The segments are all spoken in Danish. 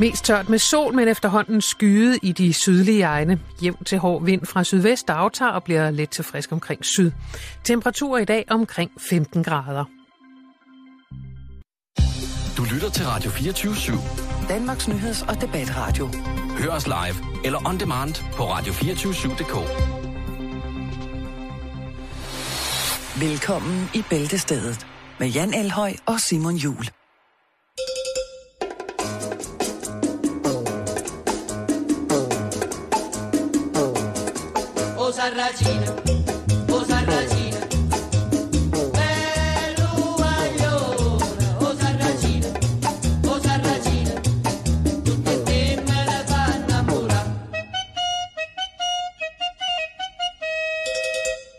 Mest tørt med sol, men efterhånden skyde i de sydlige egne. Jævn til hård vind fra sydvest aftager og bliver let til frisk omkring syd. Temperatur i dag omkring 15 grader. Du lytter til Radio 24 /7. Danmarks nyheds- og debatradio. Hør os live eller on demand på radio247.dk. Velkommen i Bæltestedet med Jan Elhøj og Simon Jul. Sarracina.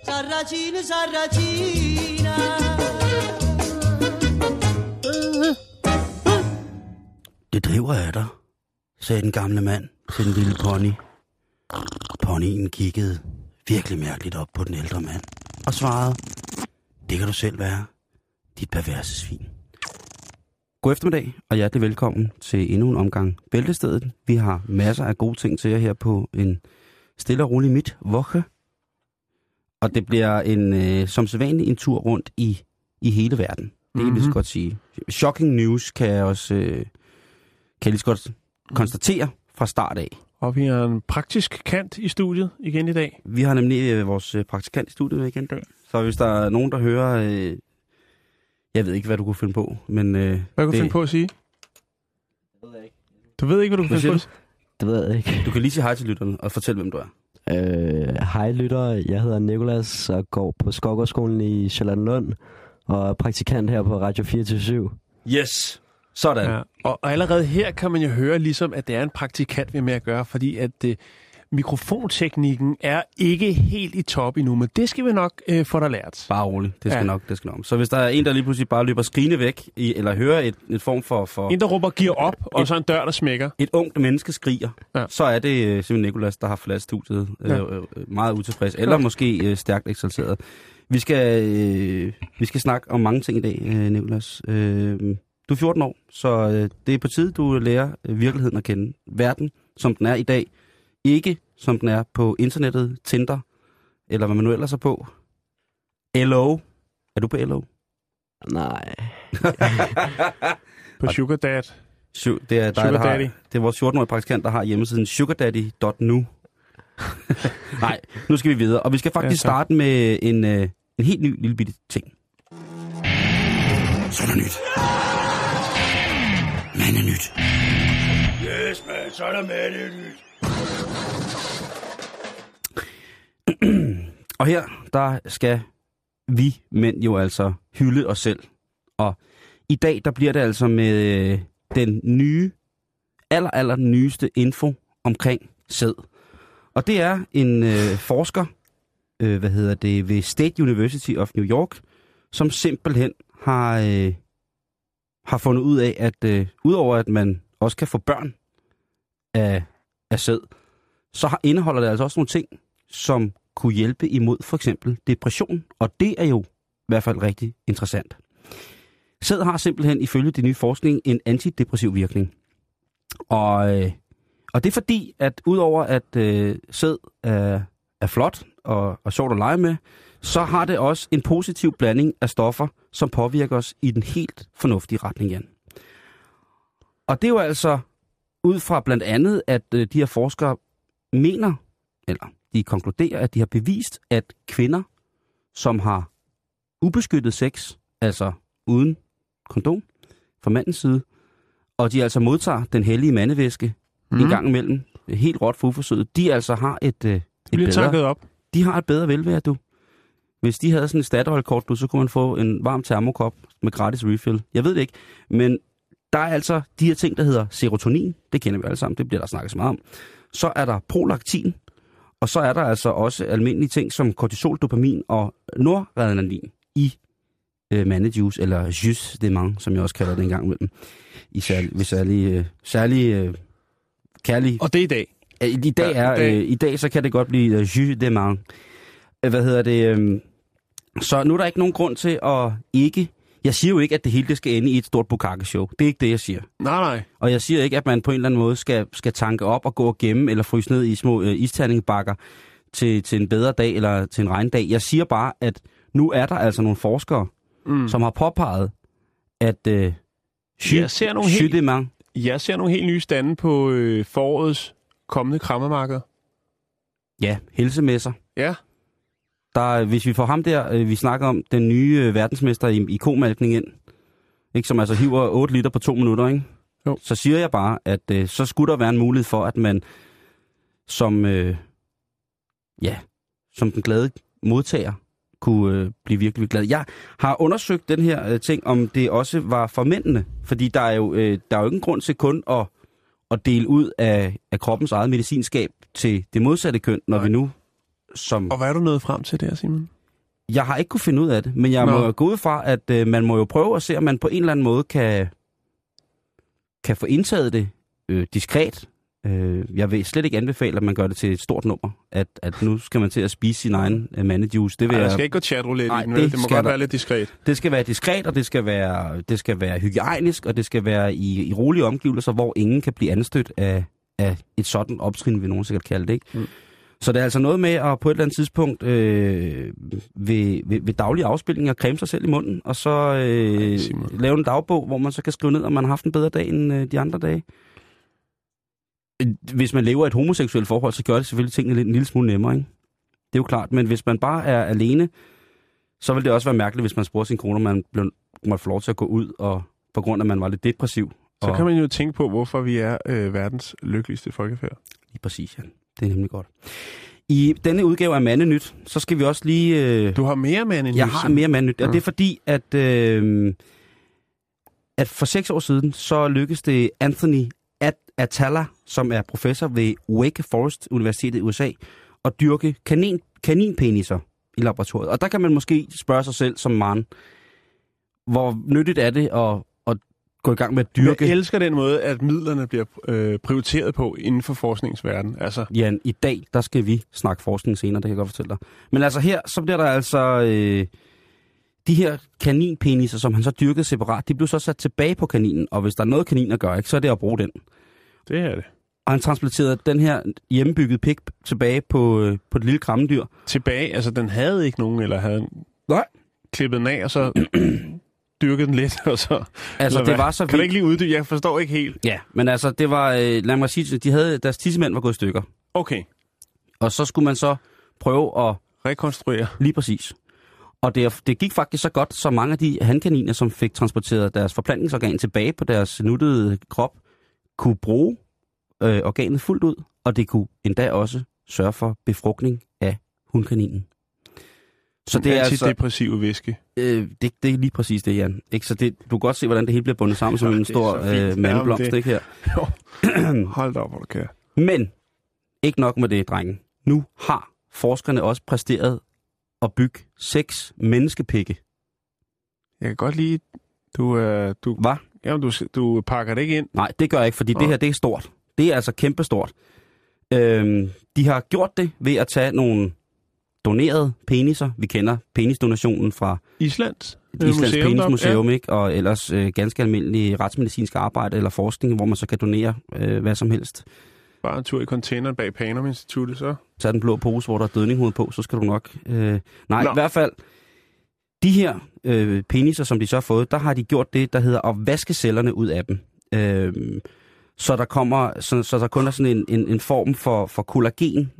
Sarracina, Sarracina. Det driver af dig, sagde den gamle mand til den lille pony. Ponyen kiggede virkelig mærkeligt op på den ældre mand og svarede, det kan du selv være, dit perverse svin. God eftermiddag og hjertelig velkommen til endnu en omgang Bæltestedet. Vi har masser af gode ting til jer her på en stille og rolig midt voche. Og det bliver en, øh, som sædvanligt en tur rundt i, i hele verden. Det kan mm-hmm. jeg godt sige. Shocking news kan jeg også øh, kan jeg lige så godt konstatere fra start af. Og vi har en praktisk kant i studiet igen i dag. Vi har nemlig øh, vores øh, praktikant i studiet igen i dag. Så hvis der er nogen, der hører... Øh, jeg ved ikke, hvad du kunne finde på, men... Øh, Hvad kan du det- finde på at sige? Du ved ikke, hvad du kan finde på? du? Det ved jeg ikke. Du kan lige sige hej til lytterne og fortælle, hvem du er. Øh, hej lytter, jeg hedder Nikolas og går på Skovgårdsskolen i Charlottenlund og er praktikant her på Radio 24 Yes! Sådan. Ja. Ja. Og, og allerede her kan man jo høre ligesom, at det er en praktikant, vi er med at gøre, fordi at øh, mikrofonteknikken er ikke helt i top endnu, men det skal vi nok øh, få dig lært. Bare rolig. Det skal Ja. nok, det skal nok. Så hvis der er en, der lige pludselig bare løber skrigende væk, i, eller hører et, et form for, for En, der råber giver op, og så en dør, der smækker. et ungt menneske skriger, ja. Ja. så er det øh, simpelthen Nikolas, der har forladt studiet øh, Ja. øh, øh, meget utilfreds, eller måske øh, stærkt eksalteret. Vi skal, øh, vi skal snakke om mange ting i dag, øh, Nikolas. Øh, du er 14 år, så øh, det er på tide, du lærer øh, virkeligheden at kende. Verden, som den er i dag. Ikke som den er på internettet, Tinder, eller hvad man nu ellers er på. LO. Er du på LO? Nej. På Sugar Dad. Su- det er dig, Sugar der har, Daddy. det er vores 14-årige praktikant, der har hjemmesiden sugardaddy.nu. Nej, nu skal vi videre. Og vi skal faktisk Ja, tak. starte med en, øh, en helt ny lille bitte ting. Så er der nyt. Man er nyt. Yes, man, så er der med det nyt. Og her, der skal vi mænd jo altså hylde os selv. Og i dag, der bliver det altså med øh, den nye, aller, aller nyeste info omkring sæd. Og det er en øh, forsker, øh, hvad hedder det, ved State University of New York, som simpelthen har, øh, har fundet ud af, at øh, udover at man også kan få børn af, af sæd, så har, indeholder det altså også nogle ting, som kunne hjælpe imod for eksempel depression. Og det er jo i hvert fald rigtig interessant. Sæd har simpelthen ifølge det nye forskning en antidepressiv virkning. Og, øh, og det er fordi, at udover at øh, sæd er, er flot og, og sjovt at lege med, så har det også en positiv blanding af stoffer, som påvirker os i den helt fornuftige retning igen. Og det er jo altså ud fra blandt andet, at øh, de her forskere mener, eller de konkluderer, at de har bevist, at kvinder, som har ubeskyttet sex, altså uden kondom fra mandens side, og de altså modtager den hellige mandevæske mm. en gang imellem, helt råt for uforsøget, de altså har et, øh, et Bliver bedre, op. de har et bedre velvære, du. Hvis de havde sådan et Statoil-kort, så kunne man få en varm termokop med gratis refill. Jeg ved det ikke, men der er altså de her ting, der hedder serotonin. Det kender vi alle sammen, det bliver der snakket så meget om. Så er der prolaktin, og så er der altså også almindelige ting som kortisol, dopamin og noradrenalin i øh, mandejuice, eller jus de man, som jeg også kalder det en gang imellem. I særlig, ved særlig, øh, særlig øh, kærlig Og det er i dag. Ja, I dag, Ja, er, i dag. Øh, I dag så kan det godt blive uh, jus de man. Hvad hedder det? Øh, så nu er der ikke nogen grund til at ikke Jeg siger jo ikke, at det hele det skal ende i et stort bukake-show. Det er ikke det, jeg siger. Nej, nej. Og jeg siger ikke, at man på en eller anden måde skal, skal tanke op og gå og gemme eller fryse ned i små øh, isterningebakker til, til en bedre dag eller til en regndag. Jeg siger bare, at nu er der altså nogle forskere, mm. som har påpeget, at øh, Jeg ser nogle helt- Jeg ser nogle helt nye stande på øh, forårets kommende krammermarked. ja, helsemesser. Ja. Der, hvis vi får ham der, øh, vi snakker om, den nye øh, verdensmester i, i komalkning ind, ikke, som altså hiver 8 liter på to minutter, ikke? Jo. så siger jeg bare, at øh, så skulle der være en mulighed for, at man som, øh, ja, som den glade modtager kunne øh, blive virkelig, virkelig glad. Jeg har undersøgt den her øh, ting, om det også var for mændene, fordi der er jo, øh, der er jo ikke en grund til kun at, at dele ud af, af kroppens eget medicinskab til det modsatte køn, når Nej. vi nu som... Og hvad er du nået frem til der, Simon? Jeg har ikke kunne finde ud af det, men jeg Nå. Må gå ud fra, at øh, man må jo prøve at se, om man på en eller anden måde kan, kan få indtaget det øh, diskret. Øh, jeg vil slet ikke anbefale, at man gør det til et stort nummer, at, at nu skal man til at spise sin egen øh, mandejuice. Det, vil Ej, der jeg, skal ikke gå chatroulette Nej, i den, det? Det må godt der- være lidt diskret. det skal være diskret, og det skal være, det skal være hygiejnisk, og det skal være i, i rolige omgivelser, hvor ingen kan blive anstødt af, af et sådan optrin, vi nogen sikkert kalde det. Ikke? Mm. Så det er altså noget med at på et eller andet tidspunkt øh, ved, ved, ved daglige afspilninger creme sig selv i munden, og så øh, lave en dagbog, hvor man så kan skrive ned, om man har haft en bedre dag end øh, de andre dage. Øh, Hvis man lever et homoseksuelt forhold, så gør det selvfølgelig tingene lidt, en lille smule nemmere, ikke? Det er jo klart, men hvis man bare er alene, så vil det også være mærkeligt, hvis man spurgte sin kone, om man blev, måtte få lov til at gå ud, og på grund af, at man var lidt depressiv. Så og, kan man jo tænke på, hvorfor vi er øh, verdens lykkeligste folkefærd. Lige præcis, Jan. Det er nemlig godt. I denne udgave af Mandenyt, så skal vi også lige... Øh, Du har mere mand end jeg har mere Mandenyt, og Ja. det er fordi, at, øh, at for seks år siden, så lykkedes det Anthony At- Atala, som er professor ved Wake Forest Universitetet i USA, at dyrke kanin, kaninpeniser i laboratoriet. Og der kan man måske spørge sig selv som mand, hvor nyttigt er det at gå i gang med at dyrke... Jeg elsker den måde, at midlerne bliver øh, prioriteret på inden for forskningsverdenen. Altså, Jan, i dag, der skal vi snakke forskning senere, det kan jeg godt fortælle dig. Men altså her, så bliver der altså... Øh, de her kaninpeniser, som han så dyrkede separat, de blev så sat tilbage på kaninen, og hvis der er noget kaniner gør, ikke, så er det at bruge den. det er det. Og han transplanterede den her hjemmebyggede pik tilbage på, øh, på det lille krammedyr. Tilbage, altså den havde ikke nogen, eller havde Nej. klippet den af, og så dyrket den lidt, og så... Altså, det hvad? var så Kan du vildt. ikke lige uddybe? Jeg forstår ikke helt. Ja, men altså, det var, øh, lad mig sige, de havde, deres tissemænd var gået i stykker. Okay, Og så skulle man så prøve at rekonstruere. Lige præcis. Og det, det gik faktisk så godt, så mange af de hankaniner, som fik transporteret deres forplantningsorgan tilbage på deres nuttede krop, kunne bruge øh, organet fuldt ud, og det kunne endda også sørge for befrugtning af hundkaninen. Så det er altså, Antidepressive væske. øh, det, det er lige præcis det, Jan. Ikke? Så det, du kan godt se, hvordan det hele bliver bundet sammen som en stor øh, mandeblomst, ikke her? Hold da op, hvor du kan. Men ikke nok med det, drengen. Nu har forskerne også præsteret at bygge seks menneskepikke. Jeg kan godt lide, du, øh, du, Hvad? jamen, du, du pakker det ikke ind. Nej, det gør jeg ikke, fordi Nå. det her det er stort. Det er altså kæmpestort. Øhm, de har gjort det ved at tage nogle donerede peniser. Vi kender penisdonationen fra Islands, øh, Islands museum. Penismuseum, ikke? og ellers øh, ganske almindelig retsmedicinsk arbejde eller forskning, hvor man så kan donere øh, hvad som helst. Ja, bare en tur i containeren bag Panum Instituttet, så. Tag den blå pose, hvor der er dødninghoved på, så skal du nok... Øh, nej, Nå. i hvert fald, de her øh, peniser, som de så har fået, der har de gjort det, der hedder at vaske cellerne ud af dem. Øh, så der kommer, så, så der kun er sådan en, en, en form for, for kollagen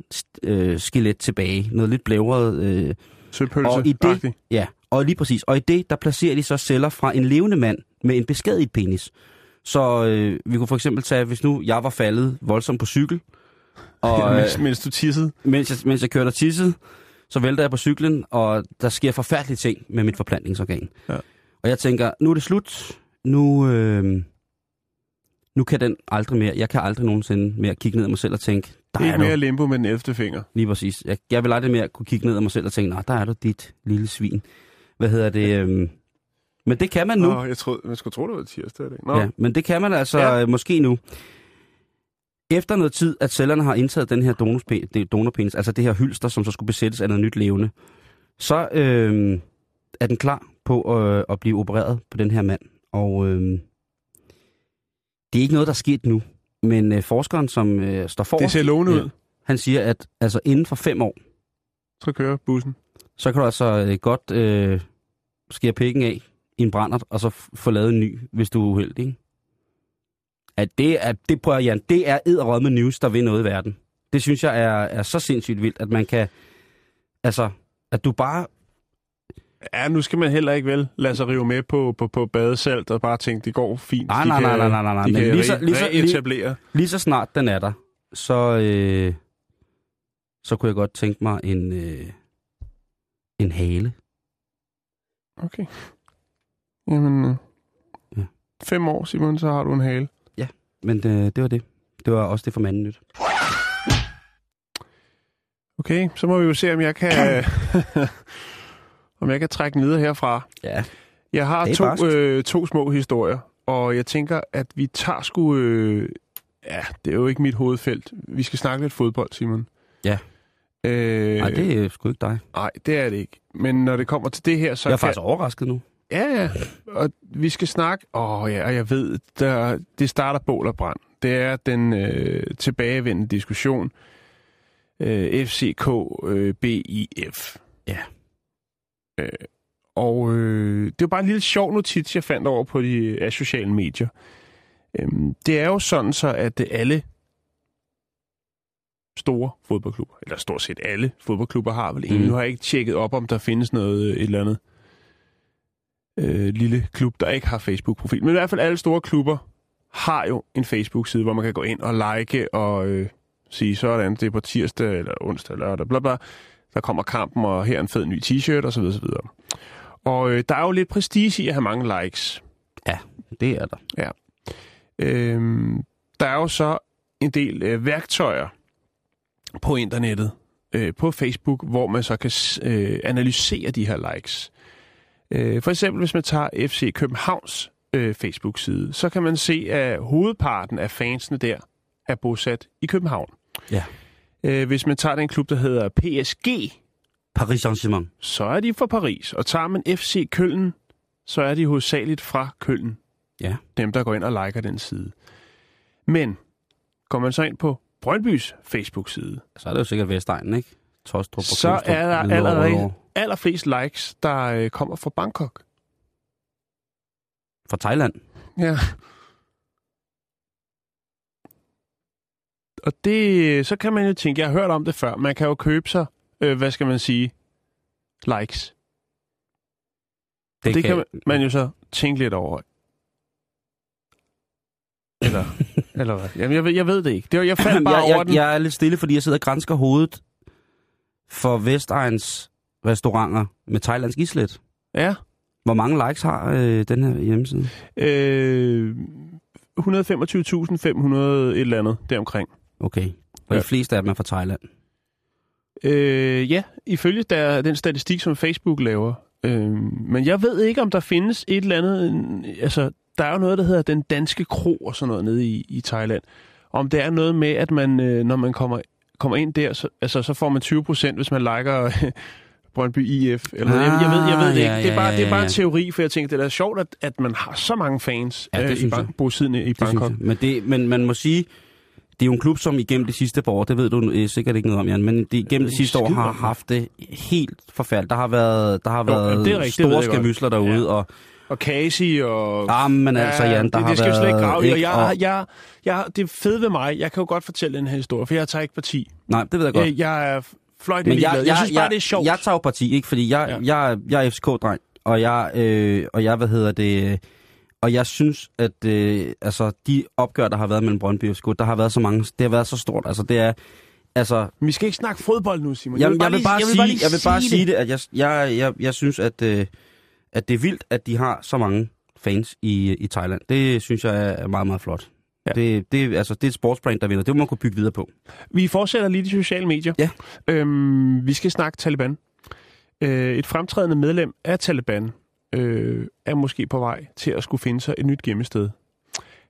øh, skelet tilbage. Noget lidt blævret. Øh, Søpølse. og i det, ja, og lige præcis. Og i det, der placerer de så celler fra en levende mand med en beskadiget penis. Så øh, vi kunne for eksempel tage, hvis nu jeg var faldet voldsomt på cykel, og, øh, mens, mens du tissede. mens jeg, mens jeg kørte og tissede, så vælter jeg på cyklen, og der sker forfærdelige ting med mit forplantningsorgan. Ja. Og jeg tænker, nu er det slut. Nu, øh, nu kan den aldrig mere. Jeg kan aldrig nogensinde mere kigge ned af mig selv og tænke, der Ikke er mere du. limbo med den 11. finger. Lige præcis. Jeg, jeg vil aldrig mere kunne kigge ned af mig selv og tænke, nej, der er du dit lille svin. Hvad hedder det? Øh, men det kan man nu. Nå, jeg, troede, jeg skulle tro, det var tirsdag. i dag. Nå, Ja, men det kan man altså Ja. ja. måske nu. Efter noget tid, at cellerne har indtaget den her donorpenis, altså det her hylster, som så skulle besættes af noget nyt levende, så øh, er den klar på øh, at blive opereret på den her mand. Og øh, det er ikke noget, der er sket nu. Men øh, forskeren, som øh, står for, Det ser lovende Ja. ud. han siger, at altså, inden for fem år, Så kører bussen. så kan du altså øh, godt øh, skære pikken af i en brændert, og så få lavet en ny, hvis du er uheldig. Ikke? At det er, det prøver Jan, det er edderød med news, der vil noget i verden. Det synes jeg er, er så sindssygt vildt, at man kan, altså, at du bare, Ja, nu skal man heller ikke vel lade sig rive med på, på, på badesalt og bare tænke, det går fint. Nej, nej, nej, nej, nej, nej, nej, men lige så- lige så- lige- lige så snart den er der, så, øh, så kunne jeg godt tænke mig en, øh, en hale. Okay. Jamen, øh, Ja. fem år, Simon, så har du en hale. Men øh, det var det. Det var også det for manden nyt. Okay, så må vi jo se, om jeg kan, om jeg kan trække videre herfra. Ja. Jeg har to, øh, to små historier, og jeg tænker, at vi tager sgu... Øh, ja, det er jo ikke mit hovedfelt. Vi skal snakke lidt fodbold, Simon. Ja. Øh, Nej, det er sgu ikke dig. Nej, det er det ikke. Men når det kommer til det her, så Jeg er kan... faktisk overrasket nu. Ja, ja. Og vi skal snakke... Åh oh, ja, og jeg ved, der, det starter bål og brand. Det er den øh, tilbagevendende diskussion. Øh, FCK øh, BIF. Ja. Øh, og øh, det var bare en lille sjov notits, jeg fandt over på de af sociale medier. Øhm, det er jo sådan så, at øh, alle store fodboldklubber, eller stort set alle fodboldklubber har vel en. Mm. Nu har jeg ikke tjekket op, om der findes noget øh, et eller andet øh, lille klub, der ikke har Facebook-profil. Men i hvert fald alle store klubber har jo en Facebook-side, hvor man kan gå ind og like og øh, sige sådan, det er på tirsdag eller onsdag eller lørdag, bla bla. Der kommer kampen, og her er en fed ny t-shirt osv. osv. Og øh, der er jo lidt prestige i at have mange likes. Det er der. Øhm, der er jo så en del øh, værktøjer på internettet, øh, på Facebook, hvor man så kan øh, analysere de her likes. Øh, for eksempel hvis man tager FC Københavns øh, Facebook-side, så kan man se, at hovedparten af fansene der er bosat i København. Ja. Øh, hvis man tager den klub, der hedder PSG, Paris Saint-Germain. så er de fra Paris. Og tager man FC Køln, så er de hovedsageligt fra Køln. Ja. Dem, der går ind og liker den side. Men går man så ind på Brøndbys Facebook-side, Så er det jo sikkert Vestegnen, ikke? Tostrup og så Købenstrup, er der allerede allerflest likes, der øh, kommer fra Bangkok. Fra Thailand. Ja. Og det, så kan man jo tænke, jeg har hørt om det før, man kan jo købe sig, øh, hvad skal man sige, likes. Det, det kan man, man jo så tænke lidt over. Eller, eller hvad? Jamen, jeg ved, jeg ved det ikke. Det var, jeg faldt bare jeg, over jeg, den. jeg er lidt stille, fordi jeg sidder og grænsker hovedet for Vestegns restauranter med thailandsk islet. Ja. Hvor mange likes har øh, den her hjemmeside? Øh, 125.500 et eller andet deromkring. Okay. Og Ja. ja. de fleste af dem er fra Thailand. Øh, ja, ifølge der, den statistik, som Facebook laver. Øh, men jeg ved ikke, om der findes et eller andet... Altså, der er jo noget, der hedder den danske kro og sådan noget nede i, i Thailand. Om det er noget med, at man, øh, når man kommer, kommer ind der, så, altså, så får man 20 procent, hvis man liker Brøndby IF. Eller noget. jeg, jeg, ved, jeg ved det ikke. Ah, det, er ja, bare, ja, det er bare ja, en teori, for jeg tænker, det er sjovt, at, at man har så mange fans Ja, det øh, i bank, bosiddende i Det Bangkok. Men, det, men man må sige, det er jo en klub, som igennem de sidste par år, det ved du øh, sikkert ikke noget om, Jan, men de, igennem de sidste år har det. haft det helt forfærdeligt. Der har været, der har Jo, været jamen, det er rigtigt, det store skavysler derude, Ja. og Og Casey og... ah, men altså, Jan, der det, har det skal været... slet ikke grave i. Og jeg, jeg, jeg, det er fedt ved mig. Jeg kan jo godt fortælle den her historie, for jeg tager ikke parti. Nej, det ved jeg godt. Jeg, jeg er fløjt Men jeg, Jeg, jeg, synes bare, jeg, det er sjovt. Jeg tager jo parti, ikke? Fordi jeg, Ja. jeg, jeg er FCK-dreng, og jeg, øh, og jeg, hvad hedder det, øh, og jeg synes, at øh, altså, de opgør, der har været mellem Brøndby og FCK, der har været så mange, det har været så stort. Altså, det er, altså, Vi skal ikke snakke fodbold nu, Simon. jeg, jeg, vil bare lige- sige, jeg vil bare sige sige det, at jeg, jeg, jeg, jeg synes, at, øh, at det er vildt, at de har så mange fans i, i Thailand. Det synes jeg er meget, meget flot. Ja. Det, det, altså, det er et sportsbrand, der vinder. Det må man kunne bygge videre på. Vi fortsætter lige de sociale medier. Ja. Øhm, vi skal snakke Taliban. Øh, et fremtrædende medlem af Taliban øh, er måske på vej til at skulle finde sig et nyt gemmested.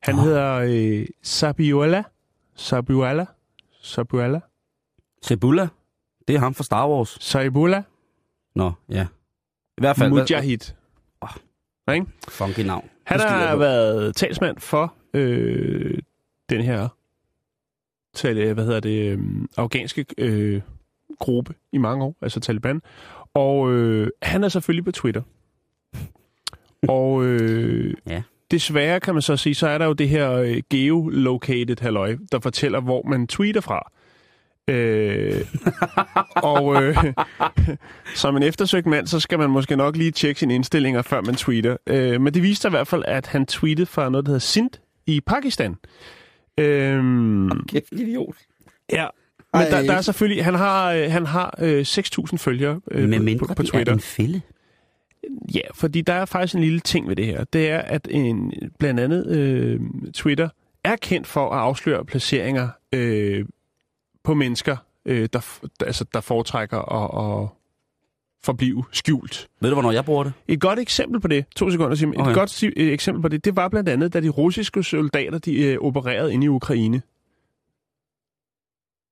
Han Nå. hedder øh, Sabiullah. Sabiullah. Sabiullah. Sebullah, det er ham fra Star Wars. Saibullah Nå, ja. I hvert fald... hvad- Mujahid. Ikke? Funky navn. Han har været talsmand for øh, den her tal, hvad hedder det, øh, afghanske øh, gruppe i mange år, altså Taliban. Og øh, han er selvfølgelig på Twitter. Og øh, Ja. desværre kan man så sige, så er der jo det her øh, geolocated halløj, der fortæller, hvor man tweeter fra. Øh, og øh, som en eftersøgt mand, så skal man måske nok lige tjekke sine indstillinger, før man tweeter. Øh, men det viste sig i hvert fald, at han tweetede fra noget, der hedder Sindh i Pakistan. Øhm, Kæft, idiot. ja, men Ej. der, der er selvfølgelig, han har, øh, han har øh, 6.000 følgere øh, på, mindre på, Twitter. er en fælde. Ja, fordi der er faktisk en lille ting ved det her. Det er, at en, blandt andet øh, Twitter er kendt for at afsløre placeringer øh, på mennesker, øh, der, altså, der foretrækker at, at forblive skjult. Ved du, hvornår jeg bruger det? Et godt eksempel på det, to sekunder Simon, Okay. et godt øh, eksempel på det, det var blandt andet, da de russiske soldater de, øh, opererede inde i Ukraine.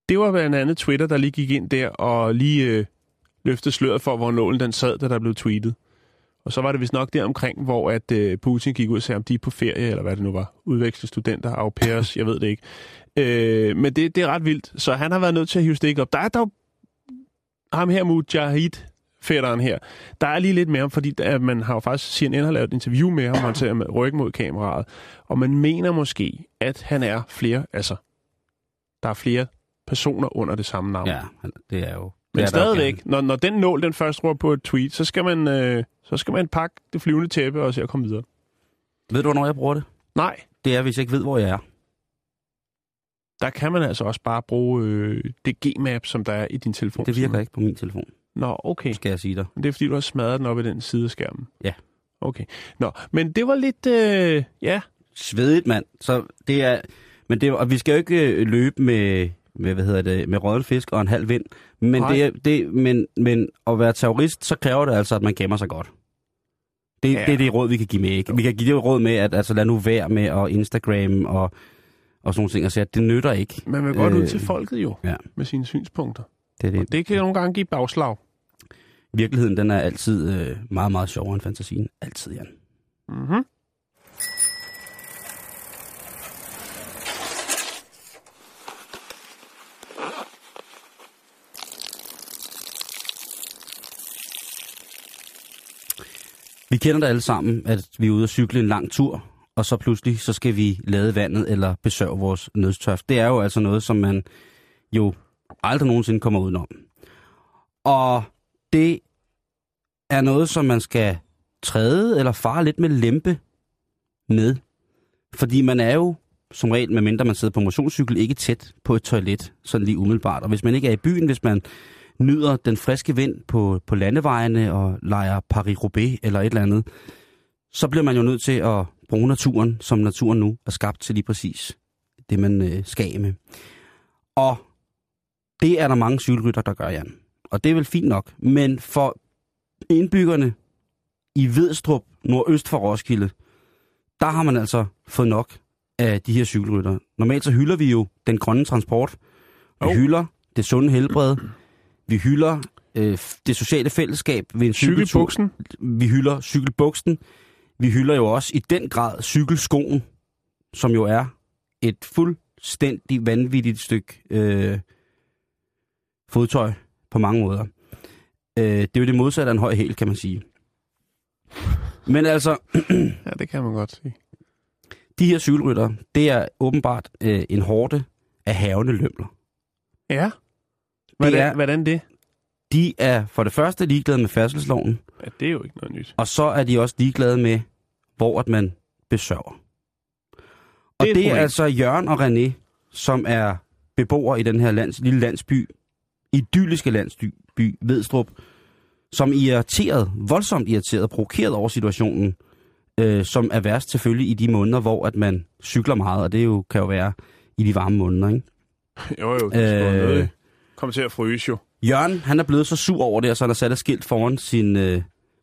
Det var blandt andet Twitter, der lige gik ind der og lige øh, løftede sløret for, hvor nålen den sad, da der blev tweetet. Og så var det vist nok der omkring, hvor at øh, Putin gik ud og sagde, om de er på ferie, eller hvad det nu var. Udveksle studenter, au pairs, jeg ved det ikke. Øh, men det, det er ret vildt. Så han har været nødt til at hive stik op. Der er dog ham her, Mujahid, fætteren her. Der er lige lidt mere om, fordi der, man har jo faktisk, CNN har lavet et interview med ham, han ser med ryggen mod kameraet. Og man mener måske, at han er flere, altså, der er flere personer under det samme navn. Ja, det er jo... Men det er stadigvæk, når, når den nål den først rører på et tweet, så skal man, øh, så skal man pakke det flyvende tæppe og se at komme videre. Ved du, hvornår jeg bruger det? Nej, Det er, hvis jeg ikke ved, hvor jeg er. der kan man altså også bare bruge øh, det Gmap, som der er i din telefon. Det virker ikke på min telefon, Nå, okay. skal jeg sige dig. Det er fordi, du har smadret den op i den side af skærmen. Ja. Okay. Nå, men det var lidt, øh, ja, Svedigt, mand. Så det er... Men det, og vi skal jo ikke øh, løbe med, med hvad hedder det, med røget fisk og en halv vind. Men, Nej. det, det, men, men at være terrorist, så kræver det altså, at man gemmer sig godt. Det, Ja. det er det råd, vi kan give med. Ikke? Vi kan give det råd med, at altså, lad nu være med at Instagram og, og sådan nogle ting. Og sige, at det nytter ikke. man vil godt Øh, ud til folket jo, ja. med sine synspunkter. Det det. Og det kan nogle gange give bagslag. Virkeligheden, den er altid øh, meget, meget sjovere end fantasien. Altid, Jan. Mm-hmm. Vi kender det alle sammen, at vi er ude at cykle en lang tur, og så pludselig så skal vi lade vandet eller besørge vores nødstørft. Det er jo altså noget, som man jo aldrig nogensinde kommer udenom. Og det er noget, som man skal træde eller fare lidt med lempe med. Fordi man er jo som regel, medmindre man sidder på motionscykel, ikke tæt på et toilet, sådan lige umiddelbart. Og hvis man ikke er i byen, hvis man nyder den friske vind på, på landevejene og leger Paris-Roubaix eller et eller andet, så bliver man jo nødt til at bruge naturen, som naturen nu er skabt til lige præcis det, man øh, skal med. Og det er der mange cykelrytter, der gør, Jan. Og det er vel fint nok. Men for indbyggerne i Vedstrup, nordøst for Roskilde, der har man altså fået nok af de her cykelrytter. Normalt så hylder vi jo den grønne transport. Vi Jo. hylder det sunde helbred. Vi hylder øh, det sociale fællesskab ved en. Cykelbuksen. Vi hylder cykelbuksen. Vi hylder jo også i den grad cykelskoen, som jo er et fuldstændig vanvittigt stykke øh, fodtøj på mange måder. Øh, det er jo det modsatte af en høj hæl, kan man sige. Men altså, Ja, det kan man godt sige. de her cykelrytter, det er åbenbart øh, en hårde af havende lømler. Ja. Hvordan, er- hvordan det? De er for det første ligeglade med færdselsloven, Ja, det er jo ikke noget nyt. og så er de også ligeglade med, hvor at man besørger. Og Det er et det er altså Jørgen og René, som er beboere i den her lands, lille landsby, idylliske landsby, Vedstrup, som er irriteret, voldsomt irriteret, provokeret over situationen, øh, som er værst selvfølgelig i de måneder, hvor at man cykler meget, og det jo, kan jo være i de varme måneder, ikke? Jo, jo, det øh... noget. Kom til at fryse jo. Jørgen, han er blevet så sur over det, og så han har sat et skilt foran sin, øh,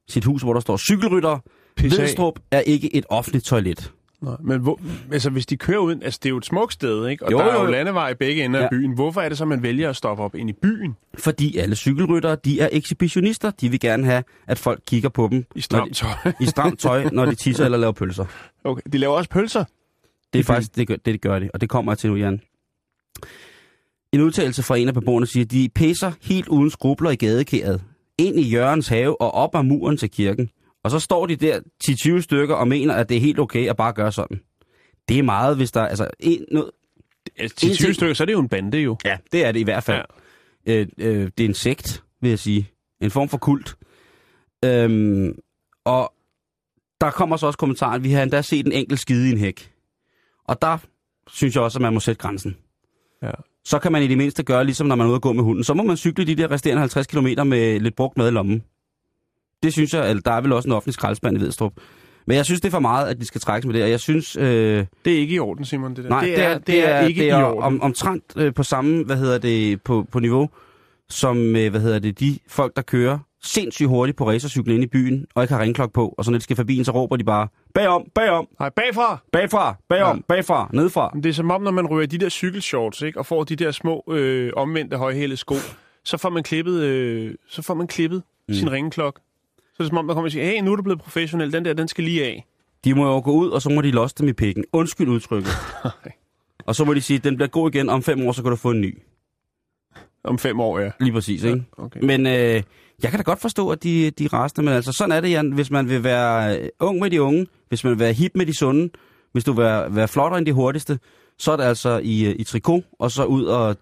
sit hus, hvor der står, cykelrytter. Vedstrup er ikke et offentligt toilet. Nej, men hvor, altså, hvis de kører ud... Altså, det er jo et smukt sted, ikke? Og Jo, der er jo, jo landevej i begge ender ja. Af byen. Hvorfor er det så, man vælger at stoppe op ind i byen Fordi alle cykelryttere, de er ekshibitionister. De vil gerne have, at folk kigger på dem i stramt tøj? de, i stramt tøj, når de tisser eller laver pølser. okay. De laver også pølser. Det er faktisk, det gør, det, det gør de, og det kommer jeg til nu, Jan. En udtalelse fra en af beboerne siger, at de pisser helt uden skrubler i gadekæret, ind i Jørgens have og op ad muren til kirken. Og så står de der 10-20 stykker og mener, at det er helt okay at bare gøre sådan. Det er meget, hvis der... Altså, en, noget, Altså, til En 20 ting- stykker, så er det jo en bande jo. ja, det er det i hvert fald. Ja. Øh, øh, det er en sekt, vil jeg sige. En form for kult. Øhm, og der kommer så også kommentarer, at vi har endda set en enkelt skide i en hæk. Og der synes jeg også, at man må sætte grænsen. Ja. Så kan man i det mindste gøre, ligesom når man er ude at gå med hunden. Så må man cykle de der resterende 50 km med lidt brugt mad i lommen. Det synes jeg, eller der er vel også en offentlig skraldespand i Vedstrup. Men jeg synes, det er for meget, at de skal trækkes med det. Og jeg synes... Øh, Det er ikke i orden, Simon, det der. Nej, det, er, det er, ikke det i er orden. om, omtrent øh, på samme, hvad hedder det, på, på niveau, som, øh, hvad hedder det, de folk, der kører sindssygt hurtigt på racercyklen ind i byen, og ikke har ringklok på, og så når de skal forbi en, så råber de bare, bagom, bagom, Nej, bagfra. bagfra, bagom, Ja. bagfra, nedfra. Det er som om, når man ryger de der cykelshorts, ikke, og får de der små øh, omvendte højhælede sko, så får man klippet, øh, så får man klippet mm. sin ringeklok. Så er det som om, der kommer og siger, hey, nu er du blevet professionel, den der, den skal lige af. De må jo gå ud, og så må de losse dem i pikken. Undskyld udtrykket. og så må de sige, den bliver god igen, om fem år, så kan du få en ny. Om fem år, ja. Lige præcis, ikke? Okay. Men øh, jeg kan da godt forstå, at de, de er rasende, men altså sådan er det, Jan. Hvis man vil være øh, ung med de unge, hvis man vil være hip med de sunde, hvis du vil være, være flottere end de hurtigste, så er det altså i, øh, i trikot, og så ud og...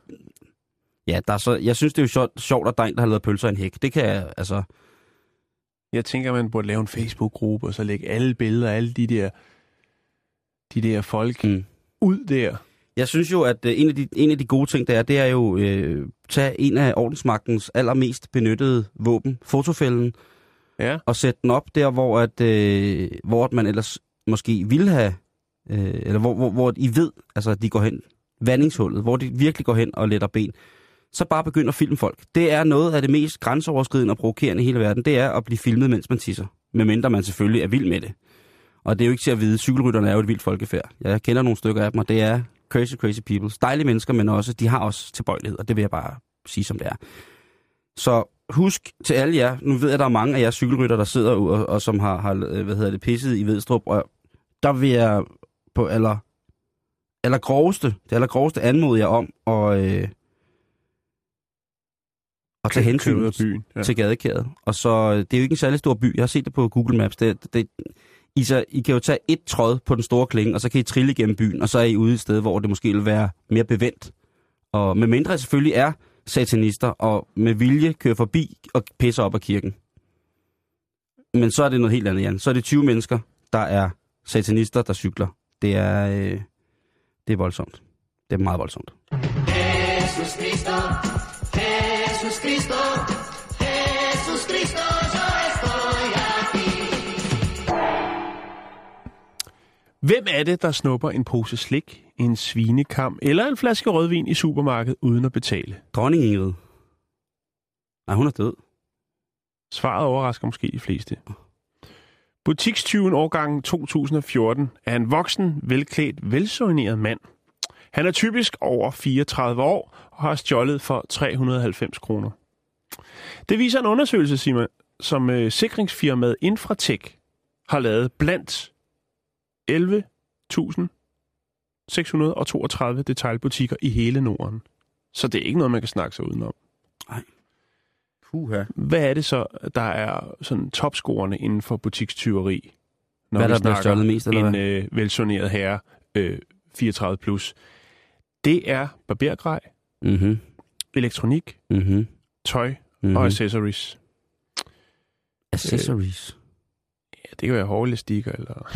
Ja, der er så, jeg synes, det er jo sjovt, sjovt at der er en, der har lavet pølser i en hæk. Det kan jeg, altså... Jeg tænker, man burde lave en Facebook-gruppe, og så lægge alle billeder af alle de der, de der folk mm. ud der. Jeg synes jo, at øh, en af de, en af de gode ting, der er, det er jo øh, tage en af ordensmagtens allermest benyttede våben, fotofælden, Ja. og sætte den op der, hvor, at, øh, hvor at man ellers måske ville have, øh, eller hvor, hvor, hvor I ved, altså de går hen, vandingshullet, hvor de virkelig går hen og letter ben, så bare begynd at filme folk. Det er noget af det mest grænseoverskridende og provokerende i hele verden, det er at blive filmet, mens man tisser. Medmindre man selvfølgelig er vild med det. Og det er jo ikke til at vide, cykelrytterne er jo et vildt folkefærd. Jeg kender nogle stykker af dem, og det er crazy, crazy people. Dejlige mennesker, men også, de har også tilbøjelighed, og det vil jeg bare sige, som det er. Så husk til alle jer, nu ved jeg, at der er mange af jer cykelrytter, der sidder og, og, som har, har, øh, hvad hedder det, pisset i Vedstrup, og der vil jeg på aller, aller groveste, det aller groveste anmode jer om at, øh, at tage hensyn byen. ja. til gadekæret. Og så, øh, det er jo ikke en særlig stor by. Jeg har set det på Google Maps. Det, det, i, så, I kan jo tage et tråd på den store klinge, og så kan I trille igennem byen, og så er I ude et sted, hvor det måske vil være mere bevendt. Og med mindre selvfølgelig er satanister, og med vilje kører forbi og pisser op af kirken. Men så er det noget helt andet, Jan. Så er det 20 mennesker, der er satanister, der cykler. Det er, øh, det er voldsomt. Det er meget voldsomt. Jesus Cristo, Hvem er det, der snupper en pose slik, en svinekam eller en flaske rødvin i supermarkedet uden at betale? Dronning Ingrid. Nej, hun er død. Svaret overrasker måske de fleste. Butikstyven årgang 2014 er en voksen, velklædt, velsoigneret mand. Han er typisk over 34 år og har stjålet for 390 kroner. Det viser en undersøgelse, Simon, som øh, sikringsfirmaet Infratech har lavet blandt 11.632 detailbutikker i hele Norden. Så det er ikke noget, man kan snakke sig udenom. Puha. Hvad er det så, der er sådan topscorerne inden for butikstyveri? Når Hvad vi der snakker mest, eller en øh, velsoneret herre, øh, 34 plus. Det er barbergrej, Mhm. elektronik, Mhm. tøj Mhm. og accessories. Accessories. Ja, det kan være hårelastikker eller...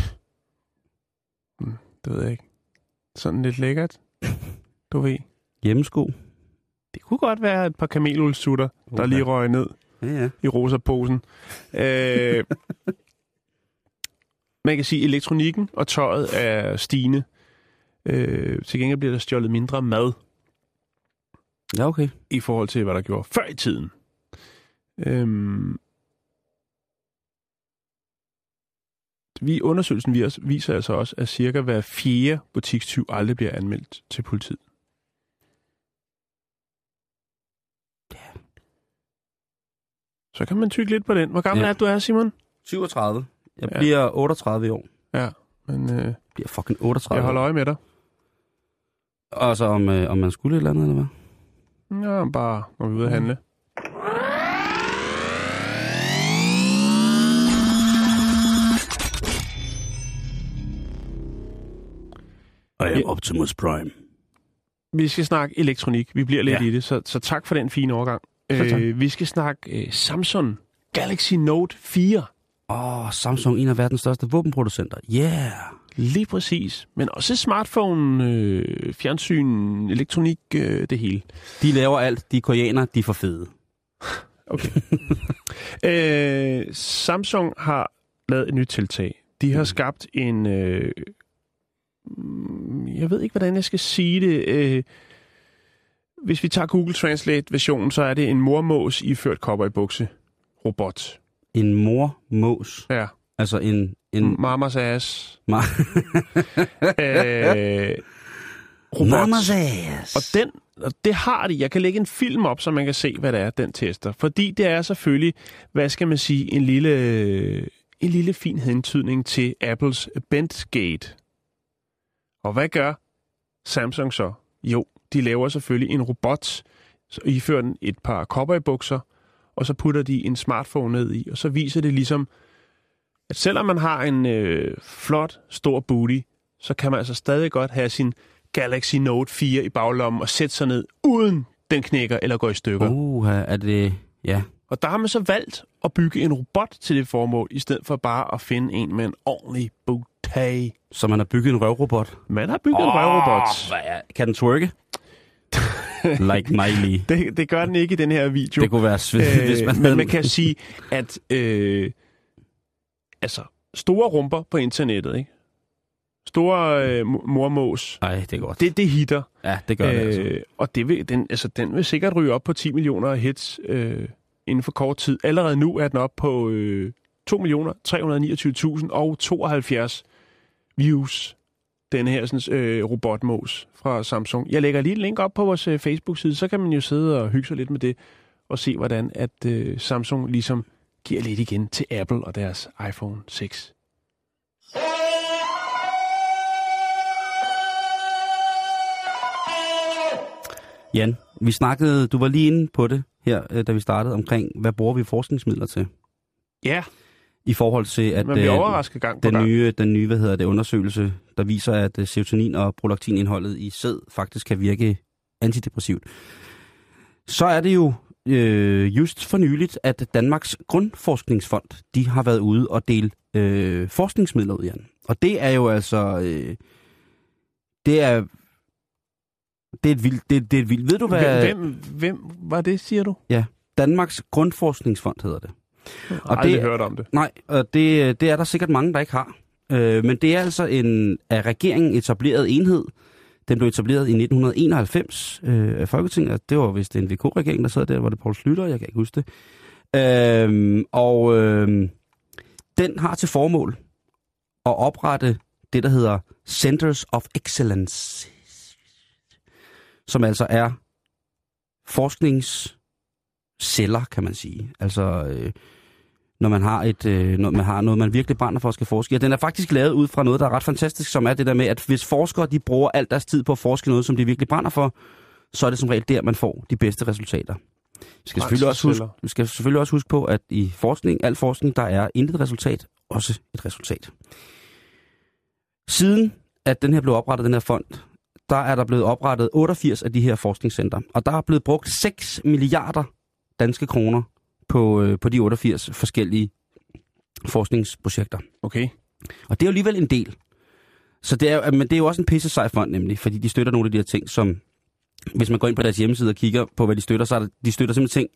Det ved jeg ikke. Sådan lidt lækkert. Du ved. Hjemmesko. Det kunne godt være et par kamelulsutter, der Uha. lige røg ned Ja, ja. i rosa-posen. Øh, man kan sige, at elektronikken og tøjet er stigende. Øh, til gengæld bliver der stjålet mindre mad Ja, okay. i forhold til, hvad der gjorde før i tiden. Øhm, vi undersøgelsen viser, viser altså også, at cirka hver fjerde butikstyv aldrig bliver anmeldt til politiet. Så kan man tykke lidt på den. Hvor gammel Ja. er du er, Simon? 37. Jeg Ja. bliver 38 i år. Ja, men øh, Jeg bliver fucking 38 jeg holder øje med dig. Og så om, øh, om man skulle et eller andet, eller hvad? Ja, bare når vi er ude at handle. I am Optimus Prime. Vi skal snakke elektronik. Vi bliver lidt Ja. i det, så, så tak for den fine overgang. Øh, vi skal snakke øh, Samsung Galaxy Note 4. Åh, oh, Samsung, en af verdens største våbenproducenter. Yeah! Lige præcis. Men også smartphone, øh, fjernsyn, elektronik, øh, det hele. De laver alt. De er koreanere, de er for fede. Okay. øh, Samsung har lavet et nyt tiltag. De har skabt en... Øh, mm, jeg ved ikke, hvordan jeg skal sige det. Øh, hvis vi tager Google Translate-versionen, så er det en mormås iført cowboybukse robot. En mor-mås. Ja. Altså en... en En mamas ass. ma- øh, robot. Mamas ass. Og den, og det har de. Jeg kan lægge en film op, så man kan se, hvad det er, den tester. Fordi det er selvfølgelig, hvad skal man sige, en lille, en lille fin hentydning til Apples Bentgate. Og hvad gør Samsung så? Jo, de laver selvfølgelig en robot, så ifører den et par cowboybukser, og så putter de en smartphone ned i, og så viser det ligesom, at selvom man har en øh, flot, stor booty, så kan man altså stadig godt have sin Galaxy Note 4 i baglommen og sætte sig ned, uden den knækker eller går i stykker. Uh. Uh, er det... Ja. Og der har man så valgt at bygge en robot til det formål, i stedet for bare at finde en med en ordentlig booty. Så man har bygget en røvrobot. Man har bygget oh, en røvrobot. hvad er- Kan den twerke? like Miley. Det, det gør den ikke i den her video. Det kunne være svedigt, øh, hvis man Men man kan sige, at øh, altså, store rumper på internettet, ikke? Store øh, mo- mormås, Ej, det er godt. det, det hitter. Ja, det gør det altså. Øh, og det vil, den, altså, den vil sikkert ryge op på 10 millioner hits øh, inden for kort tid. Allerede nu er den op på øh, 2.329.000 og 72 views. Den her sådan, øh, robotmås fra Samsung. Jeg lægger lige et link op på vores øh, Facebook-side, så kan man jo sidde og hygge sig lidt med det, og se hvordan at øh, Samsung ligesom giver lidt igen til Apple og deres iPhone 6. Jan, vi snakkede, du var lige inde på det her, øh, da vi startede, omkring, hvad bruger vi forskningsmidler til? Ja, I forhold til, at man bliver øh, overrasket gang på den gang. nye, den nye, hvad hedder det, undersøgelse, der viser, at øh, serotonin og prolaktinindholdet i sæd faktisk kan virke antidepressivt. Så er det jo øh, just for nyligt, at Danmarks Grundforskningsfond, de har været ude og dele øh, forskningsmidler ud, Jan. Og det er jo altså... Øh, det er... Det er et vildt... Det, det er et vildt. Ved du, hvad... Hvem, hvem, var det, siger du? Danmarks Grundforskningsfond hedder det. Aldrig det- hørt om det. Nej, og det, det er der sikkert mange, der ikke har. Øh, men det er altså en af regeringen etableret enhed. Den blev etableret i 1991 øh, af Folketinget. og Det var vist en VK-regering, der sad der. Var det Poul Slytter? Jeg kan ikke huske det. Øh, og øh, den har til formål at oprette det, der hedder Centers of Excellence. Som altså er forskningsceller, kan man sige. Altså... Øh, når man har et, øh, når man har noget, man virkelig brænder for at skal forske. Og den er faktisk lavet ud fra noget, der er ret fantastisk, som er det der med, at hvis forskere de bruger al deres tid på at forske noget, som de virkelig brænder for, så er det som regel der, man får de bedste resultater. Vi skal, selvfølgelig også huske, vi skal selvfølgelig også huske på, at i forskning, al forskning, der er intet resultat, også et resultat. Siden at den her blev oprettet, den her fond, der er der blevet oprettet 88 af de her forskningscenter, og der er blevet brugt 6 milliarder danske kroner på, øh, på de 88 forskellige forskningsprojekter. Okay. Og det er jo alligevel en del. Så det er, men det er jo også en pisse sej fond nemlig, fordi de støtter nogle af de her ting, som hvis man går ind på deres hjemmeside og kigger på, hvad de støtter, så er det, de støtter simpelthen ting,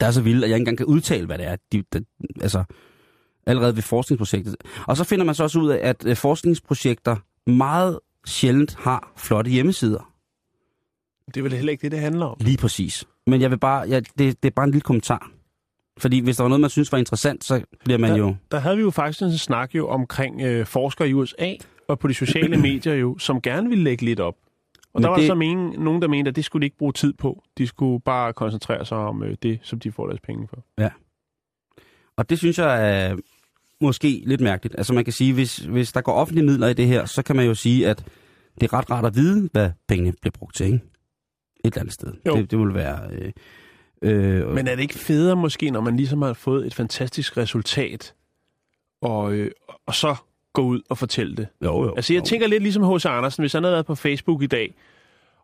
der er så vilde, at jeg ikke engang kan udtale, hvad det er. De, de, altså, allerede ved forskningsprojektet. Og så finder man så også ud af, at øh, forskningsprojekter meget sjældent har flotte hjemmesider. Det er vel heller ikke det, det handler om. Lige præcis. Men jeg vil bare, jeg, det, det er bare en lille kommentar. Fordi hvis der var noget, man synes var interessant, så bliver man Ja. jo... Der havde vi jo faktisk en snak jo omkring øh, forskere i USA og på de sociale medier jo, som gerne ville lægge lidt op. Og Men der var det- så men, nogen, der mente, at det skulle de ikke bruge tid på. De skulle bare koncentrere sig om øh, det, som de får deres penge for. Og det synes jeg er måske lidt mærkeligt. Altså man kan sige, hvis, hvis der går offentlige midler i det her, så kan man jo sige, at det er ret rart at vide, hvad pengene bliver brugt til, ikke? Et eller andet sted. Jo. Det, det vil være... Øh, øh, Men er det ikke federe måske, når man ligesom har fået et fantastisk resultat, og, øh, og så gå ud og fortælle det? jo, jo, Altså jeg jo. tænker lidt ligesom H.C. Andersen, hvis han havde været på Facebook i dag,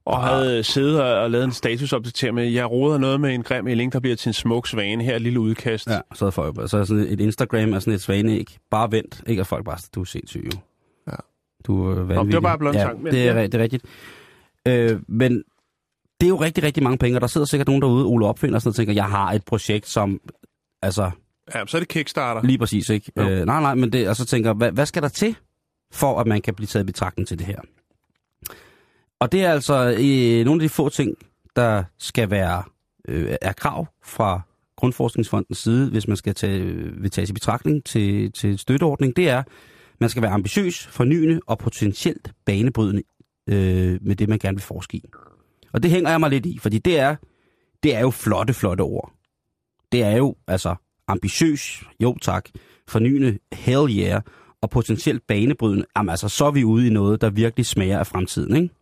og Ah. havde siddet og, og lavet en statusopdatering med, jeg roder noget med en grim ælling, der bliver til en smuk svane, her er et lille udkast. Ja, så er folk, så er sådan et Instagram er sådan et svaneæg. Bare vent, ikke? Og folk bare, du er sindssyg jo. Ja. Du er vanvittig. det var bare blot ja, tanke, men det er, det er rigtigt. Øh, men det er jo rigtig, rigtig mange penge, og der sidder sikkert nogen derude, Ole Opfinder, og sådan noget, og tænker, jeg har et projekt, som, altså, ja så er det Kickstarter. lige præcis, ikke? Jo. Øh, nej, nej, men det, og så tænker, hvad, hvad skal der til, for at man kan blive taget i betragtning til det her? Og det er altså øh, nogle af de få ting, der skal være øh, er krav fra Grundforskningsfondens side, hvis man skal tage, vil tages i betragtning til, til støtteordning, det er, man skal være ambitiøs, fornyende og potentielt banebrydende øh, med det, man gerne vil forske i. Og det hænger jeg mig lidt i, fordi det er, det er jo flotte, flotte ord. Det er jo altså ambitiøs, jo tak, fornyende, hell yeah, og potentielt banebrydende. Jamen altså, så er vi ude i noget, der virkelig smager af fremtiden, ikke?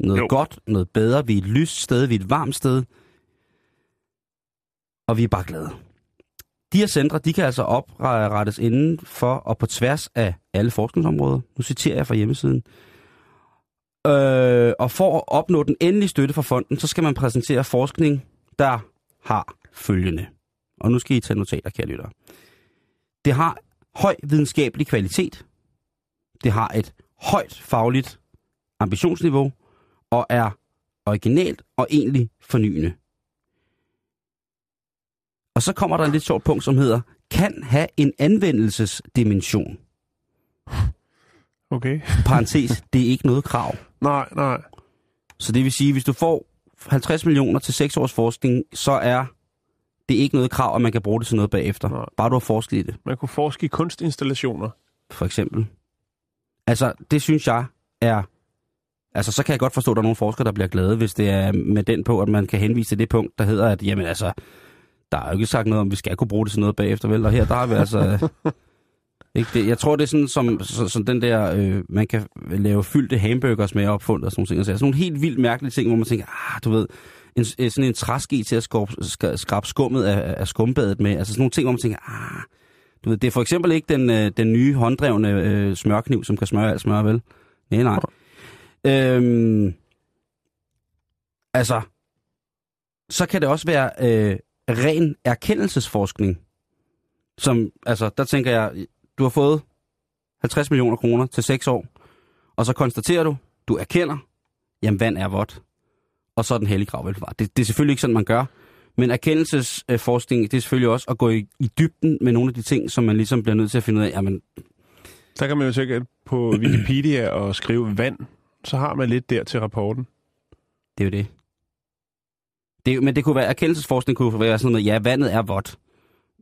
Noget Jo. godt, noget bedre. Vi er et lyst sted, vi er et varmt sted. Og vi er bare glade. De her centre, de kan altså oprettes inden for og på tværs af alle forskningsområder. Nu citerer jeg fra hjemmesiden. Øh, og for at opnå den endelige støtte fra fonden, så skal man præsentere forskning, der har følgende. Og nu skal I tage notater, kære lyttere. Det har høj videnskabelig kvalitet. Det har et højt fagligt ambitionsniveau og er originalt og egentlig fornyende. Og så kommer der en lidt sjov punkt, som hedder, kan have en anvendelsesdimension. Okay. Parentes, det er ikke noget krav. Nej, nej. Så det vil sige, hvis du får 50 millioner til 6 års forskning, så er det ikke noget krav, at man kan bruge det til noget bagefter. Nej. Bare du har forsket i det, Man kunne forske i kunstinstallationer. for eksempel. Altså, det synes jeg er... Altså, så kan jeg godt forstå, at der er nogle forskere, der bliver glade, hvis det er med den på, at man kan henvise til det punkt, der hedder, at jamen altså, der er jo ikke sagt noget om, at vi skal kunne bruge det til noget bagefter, vel? Og her, der har vi altså... ikke det. Jeg tror, det er sådan, som, så, som den der, øh, man kan lave fyldte hamburgers med opfundet og sådan nogle ting. Altså, sådan nogle helt vildt mærkelige ting, hvor man tænker, ah, du ved, en, øh, sådan en træske til at skrabe, skrabe skummet af, af skumbadet med. Altså sådan nogle ting, hvor man tænker, ah, du ved, det er for eksempel ikke den, øh, den nye hånddrevne øh, smørkniv, som kan smøre alt smør, vel? Nej, nej. Øhm, altså, så kan det også være øh, ren erkendelsesforskning. Som, altså, der tænker jeg, du har fået 50 millioner kroner til 6 år, og så konstaterer du, du erkender, jamen vand er vådt, og så er den hellige grav velbevaret. Det, det er selvfølgelig ikke sådan, man gør, men erkendelsesforskning, det er selvfølgelig også at gå i, i dybden med nogle af de ting, som man ligesom bliver nødt til at finde ud af, jamen, Der kan man jo sikkert på Wikipedia og skrive vand, så har man lidt der til rapporten. Det er jo det. det men det kunne være, erkendelsesforskning kunne være sådan noget, ja, vandet er vådt.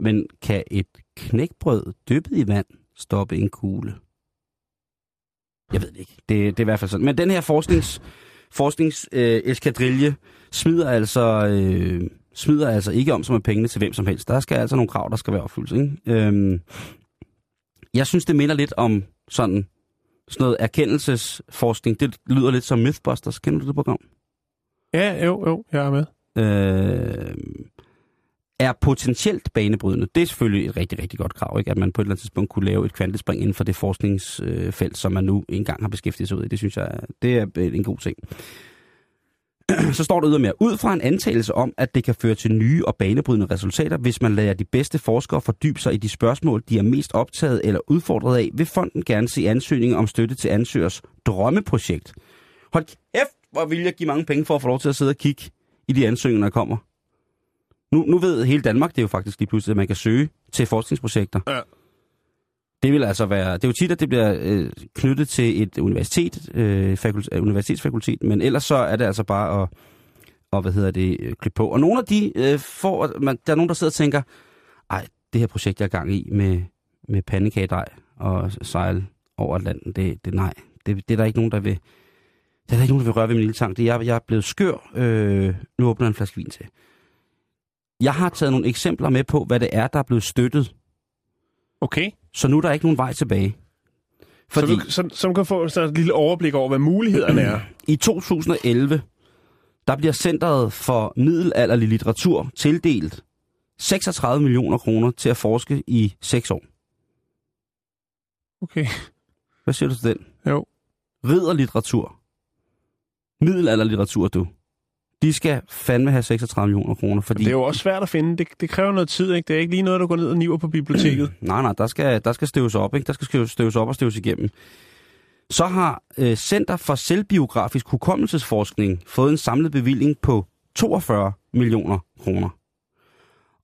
Men kan et knækbrød dyppet i vand stoppe en kugle? Jeg ved det ikke. Det, det er i hvert fald sådan. Men den her forsknings, forsknings øh, smider altså, øh, smider altså ikke om som med pengene til hvem som helst. Der skal altså nogle krav, der skal være opfyldt. Ikke? Øhm, jeg synes, det minder lidt om sådan, sådan noget erkendelsesforskning. Det lyder lidt som Mythbusters. Kender du det program? Ja, jo, jo, jeg er med. øh, er potentielt banebrydende. Det er selvfølgelig et rigtig, rigtig godt krav, ikke? at man på et eller andet tidspunkt kunne lave et kvantespring inden for det forskningsfelt, som man nu engang har beskæftiget sig ud i. Det synes jeg, det er en god ting. Så står der ydermere, ud fra en antagelse om, at det kan føre til nye og banebrydende resultater, hvis man lader de bedste forskere fordybe sig i de spørgsmål, de er mest optaget eller udfordret af, vil fonden gerne se ansøgninger om støtte til ansøgers drømmeprojekt. Hold kæft, hvor vil jeg give mange penge for at få lov til at sidde og kigge i de ansøgninger, der kommer. Nu, nu ved hele Danmark det er jo faktisk lige pludselig, at man kan søge til forskningsprojekter. Ja. Det vil altså være... Det er jo tit, at det bliver øh, knyttet til et universitet, øh, fakult, øh, universitetsfakultet, men ellers så er det altså bare at, og hvad hedder det, øh, klippe på. Og nogle af de øh, får, man, der er nogen, der sidder og tænker, ej, det her projekt, jeg er gang i med, med pandekagedej og sejl over Atlanten, det, det nej, det, det er der ikke nogen, der vil, det er der ikke nogen, der vil røre ved min lille tank. Det er, jeg, jeg er blevet skør, øh, nu åbner jeg en flaske vin til. Jeg har taget nogle eksempler med på, hvad det er, der er blevet støttet, Okay. så nu er der ikke nogen vej tilbage. Fordi Så, du, så, så kan få sådan et lille overblik over, hvad mulighederne er. i 2011, der bliver Centeret for Middelalderlig Litteratur tildelt 36 millioner kroner til at forske i 6 år. Okay. Hvad siger du til den? Jo. Ridderlitteratur. Middelalderlitteratur, du. De skal fandme have 36 millioner kroner, fordi... Det er jo også svært at finde. Det, det kræver noget tid, ikke? Det er ikke lige noget, der går ned og niver på biblioteket. Nej, nej, der skal, der skal støves op, ikke? Der skal støves- støves op og støves igennem. Så har øh, Center for Selvbiografisk Hukommelsesforskning fået en samlet bevilling på 42 millioner kroner.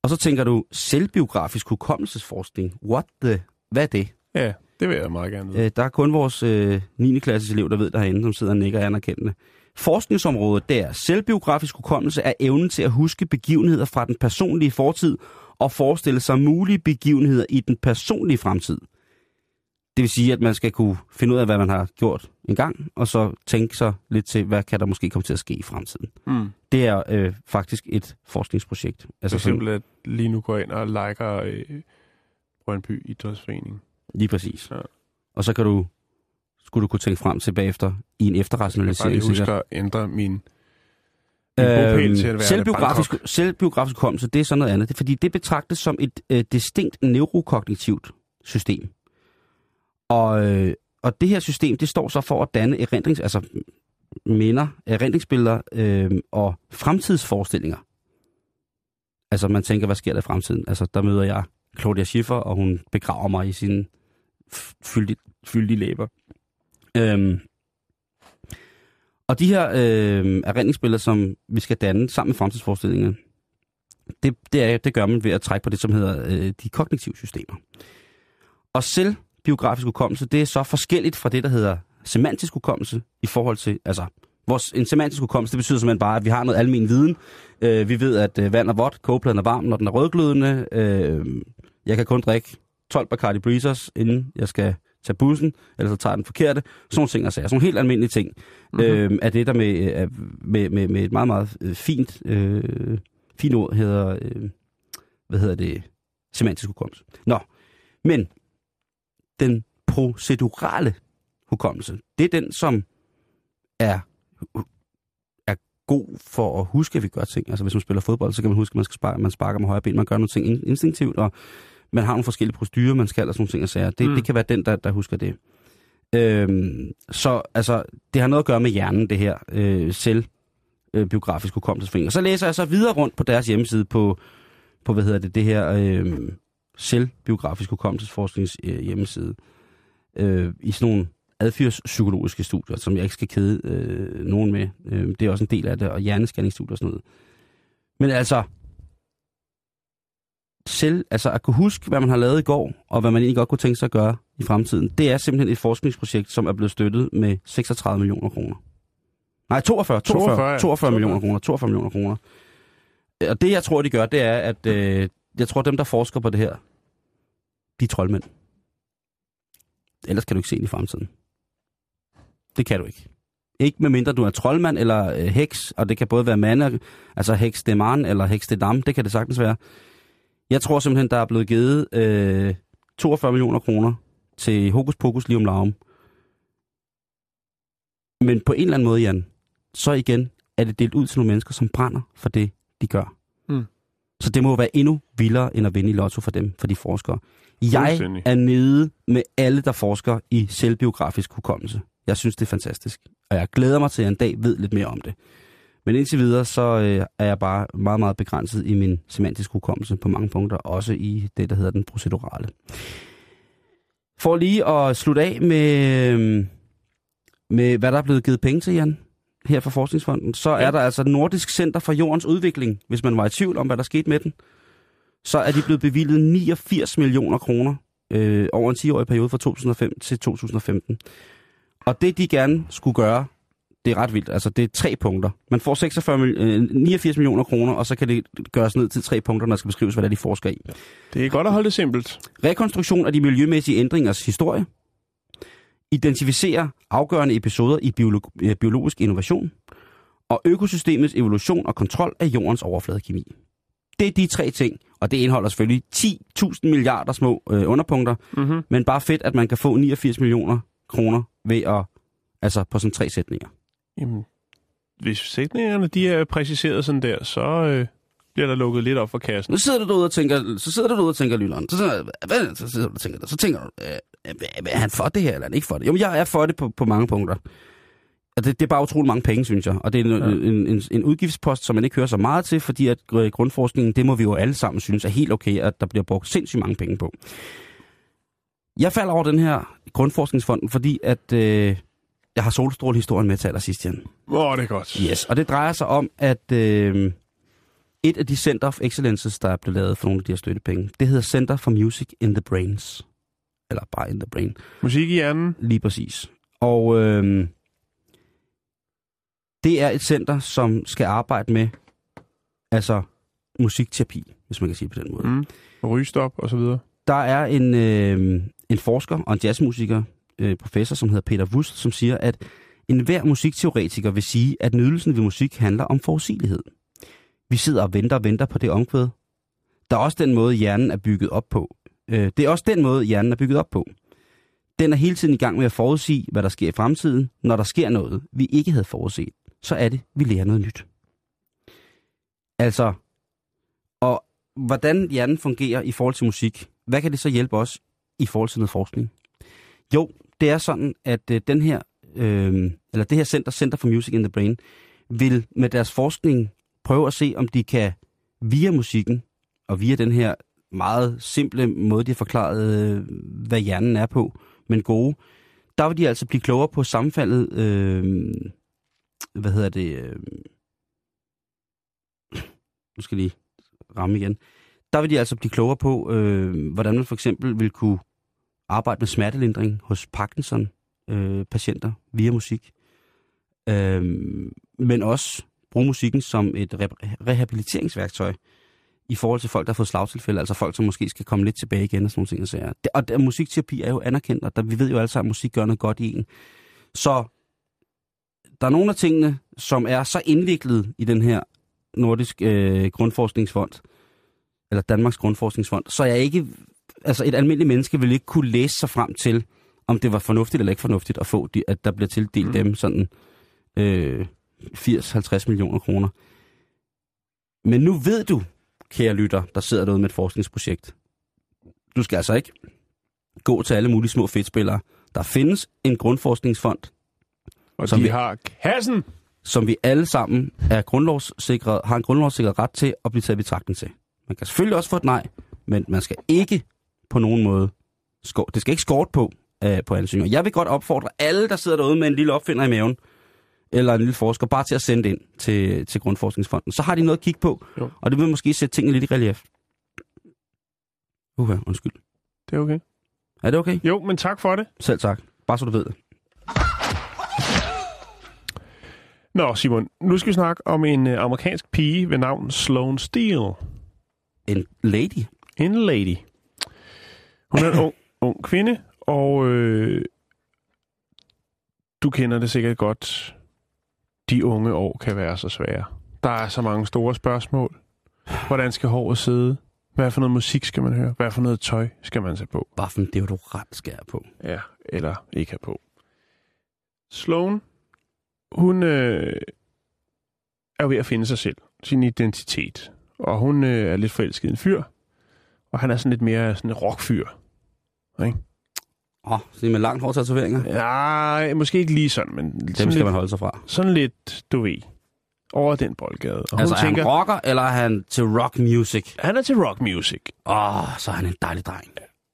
Og så tænker du, selvbiografisk hukommelsesforskning, what the... Hvad er det? Ja, det vil jeg meget gerne vide. Øh, der er kun vores øh, 9. klasses elev, der ved derinde, som sidder og nikker anerkendende. Forskningsområdet der, selvbiografisk hukommelse, er evnen til at huske begivenheder fra den personlige fortid og forestille sig mulige begivenheder i den personlige fremtid. Det vil sige, at man skal kunne finde ud af, hvad man har gjort en gang, og så tænke sig lidt til, hvad kan der måske komme til at ske i fremtiden. Mm. Det er øh, faktisk et forskningsprojekt. For Altså sådan- eksempel, at lige nu går ind og liker øh, Brøndby Idrætsforening. Lige præcis. Ja. Og så kan du, skulle du kunne tænke frem til bagefter i en Bare efterrationalisering. lige huske sikkert. at ændre min, min bopæl til at være Øhm, selvbiografisk, selvbiografisk hukommelse, det er sådan noget andet. Det fordi det betragtes som et øh, distinkt neurokognitivt system. Og, øh, og det her system, det står så for at danne erindrings, altså minder, erindringsbilleder øh, og fremtidsforestillinger. Altså man tænker, hvad sker der i fremtiden? Altså der møder jeg Claudia Schiffer, og hun begraver mig i sin f- fyldige, fyldige læber. Øhm, og de her øh, erindringsbilleder, som vi skal danne sammen med fremtidsforestillingerne, det, det, er, det gør man ved at trække på det, som hedder øh, de kognitive systemer. Og selvbiografisk hukommelse, det er så forskelligt fra det, der hedder semantisk hukommelse i forhold til, altså, vores, en semantisk hukommelse, det betyder simpelthen bare, at vi har noget almen viden. Øh, vi ved, at øh, vand er vådt, kogepladen er varm, når den er rødglødende. Øh, jeg kan kun drikke 12 Bacardi Breezers, inden jeg skal tage bussen, eller så tager den forkerte. Sådan nogle ting og sager. Sådan nogle helt almindelige ting. Mm-hmm. Øh, er det der med, øh, med, med, med et meget, meget øh, fint, øh, fint ord, hedder, øh, hvad hedder det, semantisk hukommelse. Nå, men den procedurale hukommelse, det er den, som er, er god for at huske, at vi gør ting. Altså hvis man spiller fodbold, så kan man huske, at man, skal sparke, man sparker med højre ben, man gør nogle ting in- instinktivt, og man har nogle forskellige procedurer, man skal, og sådan nogle ting og sager. Det, Mm. det kan være den, der, der husker det. Øhm, så altså, det har noget at gøre med hjernen, det her øh, selv øh, biografisk hukommelsesforening. Og så læser jeg så videre rundt på deres hjemmeside på, på hvad hedder det, det her øh, selvbiografisk hukommelsesforsknings øh, hjemmeside. Øh, I sådan nogle adfærdspsykologiske studier, som jeg ikke skal kede øh, nogen med. Øh, det er også en del af det, og hjernescanningsstudier og sådan noget. Men altså, selv, altså at kunne huske, hvad man har lavet i går, og hvad man egentlig godt kunne tænke sig at gøre i fremtiden, det er simpelthen et forskningsprojekt, som er blevet støttet med 36 millioner kroner. Nej, 42, 42, 42, ja. 42 millioner kroner, 42 millioner kroner. Og det, jeg tror, de gør, det er, at øh, jeg tror, dem, der forsker på det her, de er troldmænd. Ellers kan du ikke se ind i fremtiden. Det kan du ikke. Ikke medmindre du er troldmand eller øh, heks, og det kan både være mand, altså heks de man eller heks de dam, det kan det sagtens være. Jeg tror simpelthen, der er blevet givet øh, 42 millioner kroner til Hokus Pokus lige om Laum. Men på en eller anden måde, Jan, så igen er det delt ud til nogle mennesker, som brænder for det, de gør. Mm. Så det må være endnu vildere, end at vinde i lotto for dem, for de forskere. Jeg er nede med alle, der forsker i selvbiografisk hukommelse. Jeg synes, det er fantastisk. Og jeg glæder mig til, at jeg en dag ved lidt mere om det. Men indtil videre, så øh, er jeg bare meget, meget begrænset i min semantiske hukommelse på mange punkter, også i det, der hedder den procedurale. For lige at slutte af med, øh, med hvad der er blevet givet penge til, Jan, her fra Forskningsfonden, så ja. er der altså Nordisk Center for Jordens Udvikling, hvis man var i tvivl om, hvad der skete med den. Så er de blevet bevilget 89 millioner kroner øh, over en 10-årig periode fra 2005 til 2015. Og det, de gerne skulle gøre, Det er ret vildt. Altså, det er tre punkter. Man får 46 mil- øh, 89 millioner kroner, og så kan det gøres ned til tre punkter, når der skal beskrives, hvad det er, de forsker i. Det er godt at holde det simpelt. Rekonstruktion af de miljømæssige ændringers historie. Identificere afgørende episoder i biolog- øh, biologisk innovation. Og økosystemets evolution og kontrol af jordens overfladekemi. Det er de tre ting, og det indeholder selvfølgelig 10.000 milliarder små øh, underpunkter, Mm-hmm. men bare fedt, at man kan få 89 millioner kroner ved at, altså på sådan tre sætninger. Jamen, hvis sætningerne de er præciseret sådan der, så øh, bliver der lukket lidt op for kassen. Nu sidder du derude og tænker, så sidder du derude og tænker, Lylleren, så, sidder, så sidder du og tænker, så tænker du, øh, er han for det her, eller er han ikke for det? Jo, jeg er for det på, på mange punkter. Og det, det er bare utrolig mange penge, synes jeg. Og det er en, Ja. ja. en, en, en udgiftspost, som man ikke hører så meget til, fordi at øh, grundforskningen, det må vi jo alle sammen synes er helt okay, at der bliver brugt sindssygt mange penge på. Jeg falder over den her grundforskningsfonden, fordi at øh, jeg har solstrålehistorien med til allersidst, Jan. Åh, oh, det er godt. Yes, og det drejer sig om, at øh, et af de Center of Excellences, der er blevet lavet for nogle af de her støttepenge, det hedder Center for Music in the Brains. Eller bare in the brain, Musik i hjernen. lige præcis. Og øh, det er et center, som skal arbejde med altså musikterapi, hvis man kan sige det på den måde. Mm. Rygestop og så videre. Der er en, øh, en forsker og en jazzmusiker, øh, professor, som hedder Peter Wust, som siger, at enhver musikteoretiker vil sige, at nydelsen ved musik handler om forudsigelighed. Vi sidder og venter og venter på det omkvæd. Der er også den måde, hjernen er bygget op på. Øh, det er også den måde, hjernen er bygget op på. Den er hele tiden i gang med at forudsige, hvad der sker i fremtiden. Når der sker noget, vi ikke havde forudset, så er det, vi lærer noget nyt. Altså, og hvordan hjernen fungerer i forhold til musik, hvad kan det så hjælpe os i forhold til noget forskning? Jo, det er sådan, at øh, den her, øh, eller det her center, Center for Music in the Brain, vil med deres forskning prøve at se, om de kan via musikken og via den her meget simple måde, de har forklaret, øh, hvad hjernen er på, men gode, der vil de altså blive klogere på sammenfaldet, øh, hvad hedder det, øh, nu skal jeg lige ramme igen, der vil de altså blive klogere på, øh, hvordan man for eksempel vil kunne arbejde med smertelindring hos Parkinson-patienter via musik. Øh, men også bruge musikken som et re- rehabiliteringsværktøj i forhold til folk, der har fået slagtilfælde, altså folk, som måske skal komme lidt tilbage igen og sådan nogle ting. Og, sager. Og der, musikterapi er jo anerkendt, og der, vi ved jo alle sammen, at musik gør noget godt i en. Så der er nogle af tingene, som er så indviklet i den her nordisk øh, grundforskningsfond, eller Danmarks Grundforskningsfond, så jeg ikke, altså et almindeligt menneske vil ikke kunne læse sig frem til, om det var fornuftigt eller ikke fornuftigt at få, de, at der bliver tildelt mm. dem sådan øh, 80-50 millioner kroner. Men nu ved du, kære lytter, der sidder derude med et forskningsprojekt. Du skal altså ikke gå til alle mulige små fedtspillere. Der findes en grundforskningsfond, Og Som de vi- har kassen. som vi alle sammen er grundlovssikret, har en grundlovssikret ret til at blive taget i betragtning til. Man kan selvfølgelig også få et nej, men man skal ikke på nogen måde, skår, det skal ikke skort på øh, på ansøgninger. Jeg vil godt opfordre alle, der sidder derude med en lille opfinder i maven, eller en lille forsker, bare til at sende det ind til, til Grundforskningsfonden. Så har de noget at kigge på, Jo. og det vil måske sætte tingene lidt i relief. Uha, undskyld. Det er okay. Er det okay? Jo, men tak for det. Selv tak. Bare så du ved det. Nå, Simon, nu skal vi snakke om en øh, amerikansk pige ved navn Sloane Steele. En lady. En lady. Hun er en ung, ung kvinde, og øh, du kender det sikkert godt. De unge år kan være så svære. Der er så mange store spørgsmål. Hvordan skal håret sidde? Hvad for noget musik skal man høre? Hvad for noget tøj skal man tage på? Bare for en deodorant skal jeg på. Ja, eller ikke have på. Sloan, hun øh, er ved at finde sig selv, sin identitet. Og hun øh, er lidt forelsket i en fyr, og han er sådan lidt mere sådan en rockfyr. Ikke? Åh, oh, så med langt hår tatoveringer. Nej, måske ikke lige sådan, men Dem sådan, skal lidt, man holde sig fra. sådan lidt, du ved, over den boldgade. Og Altså, hun er tænker, han rocker, eller er han til rock music? han er til rock music. Åh, oh, så er han en dejlig dreng.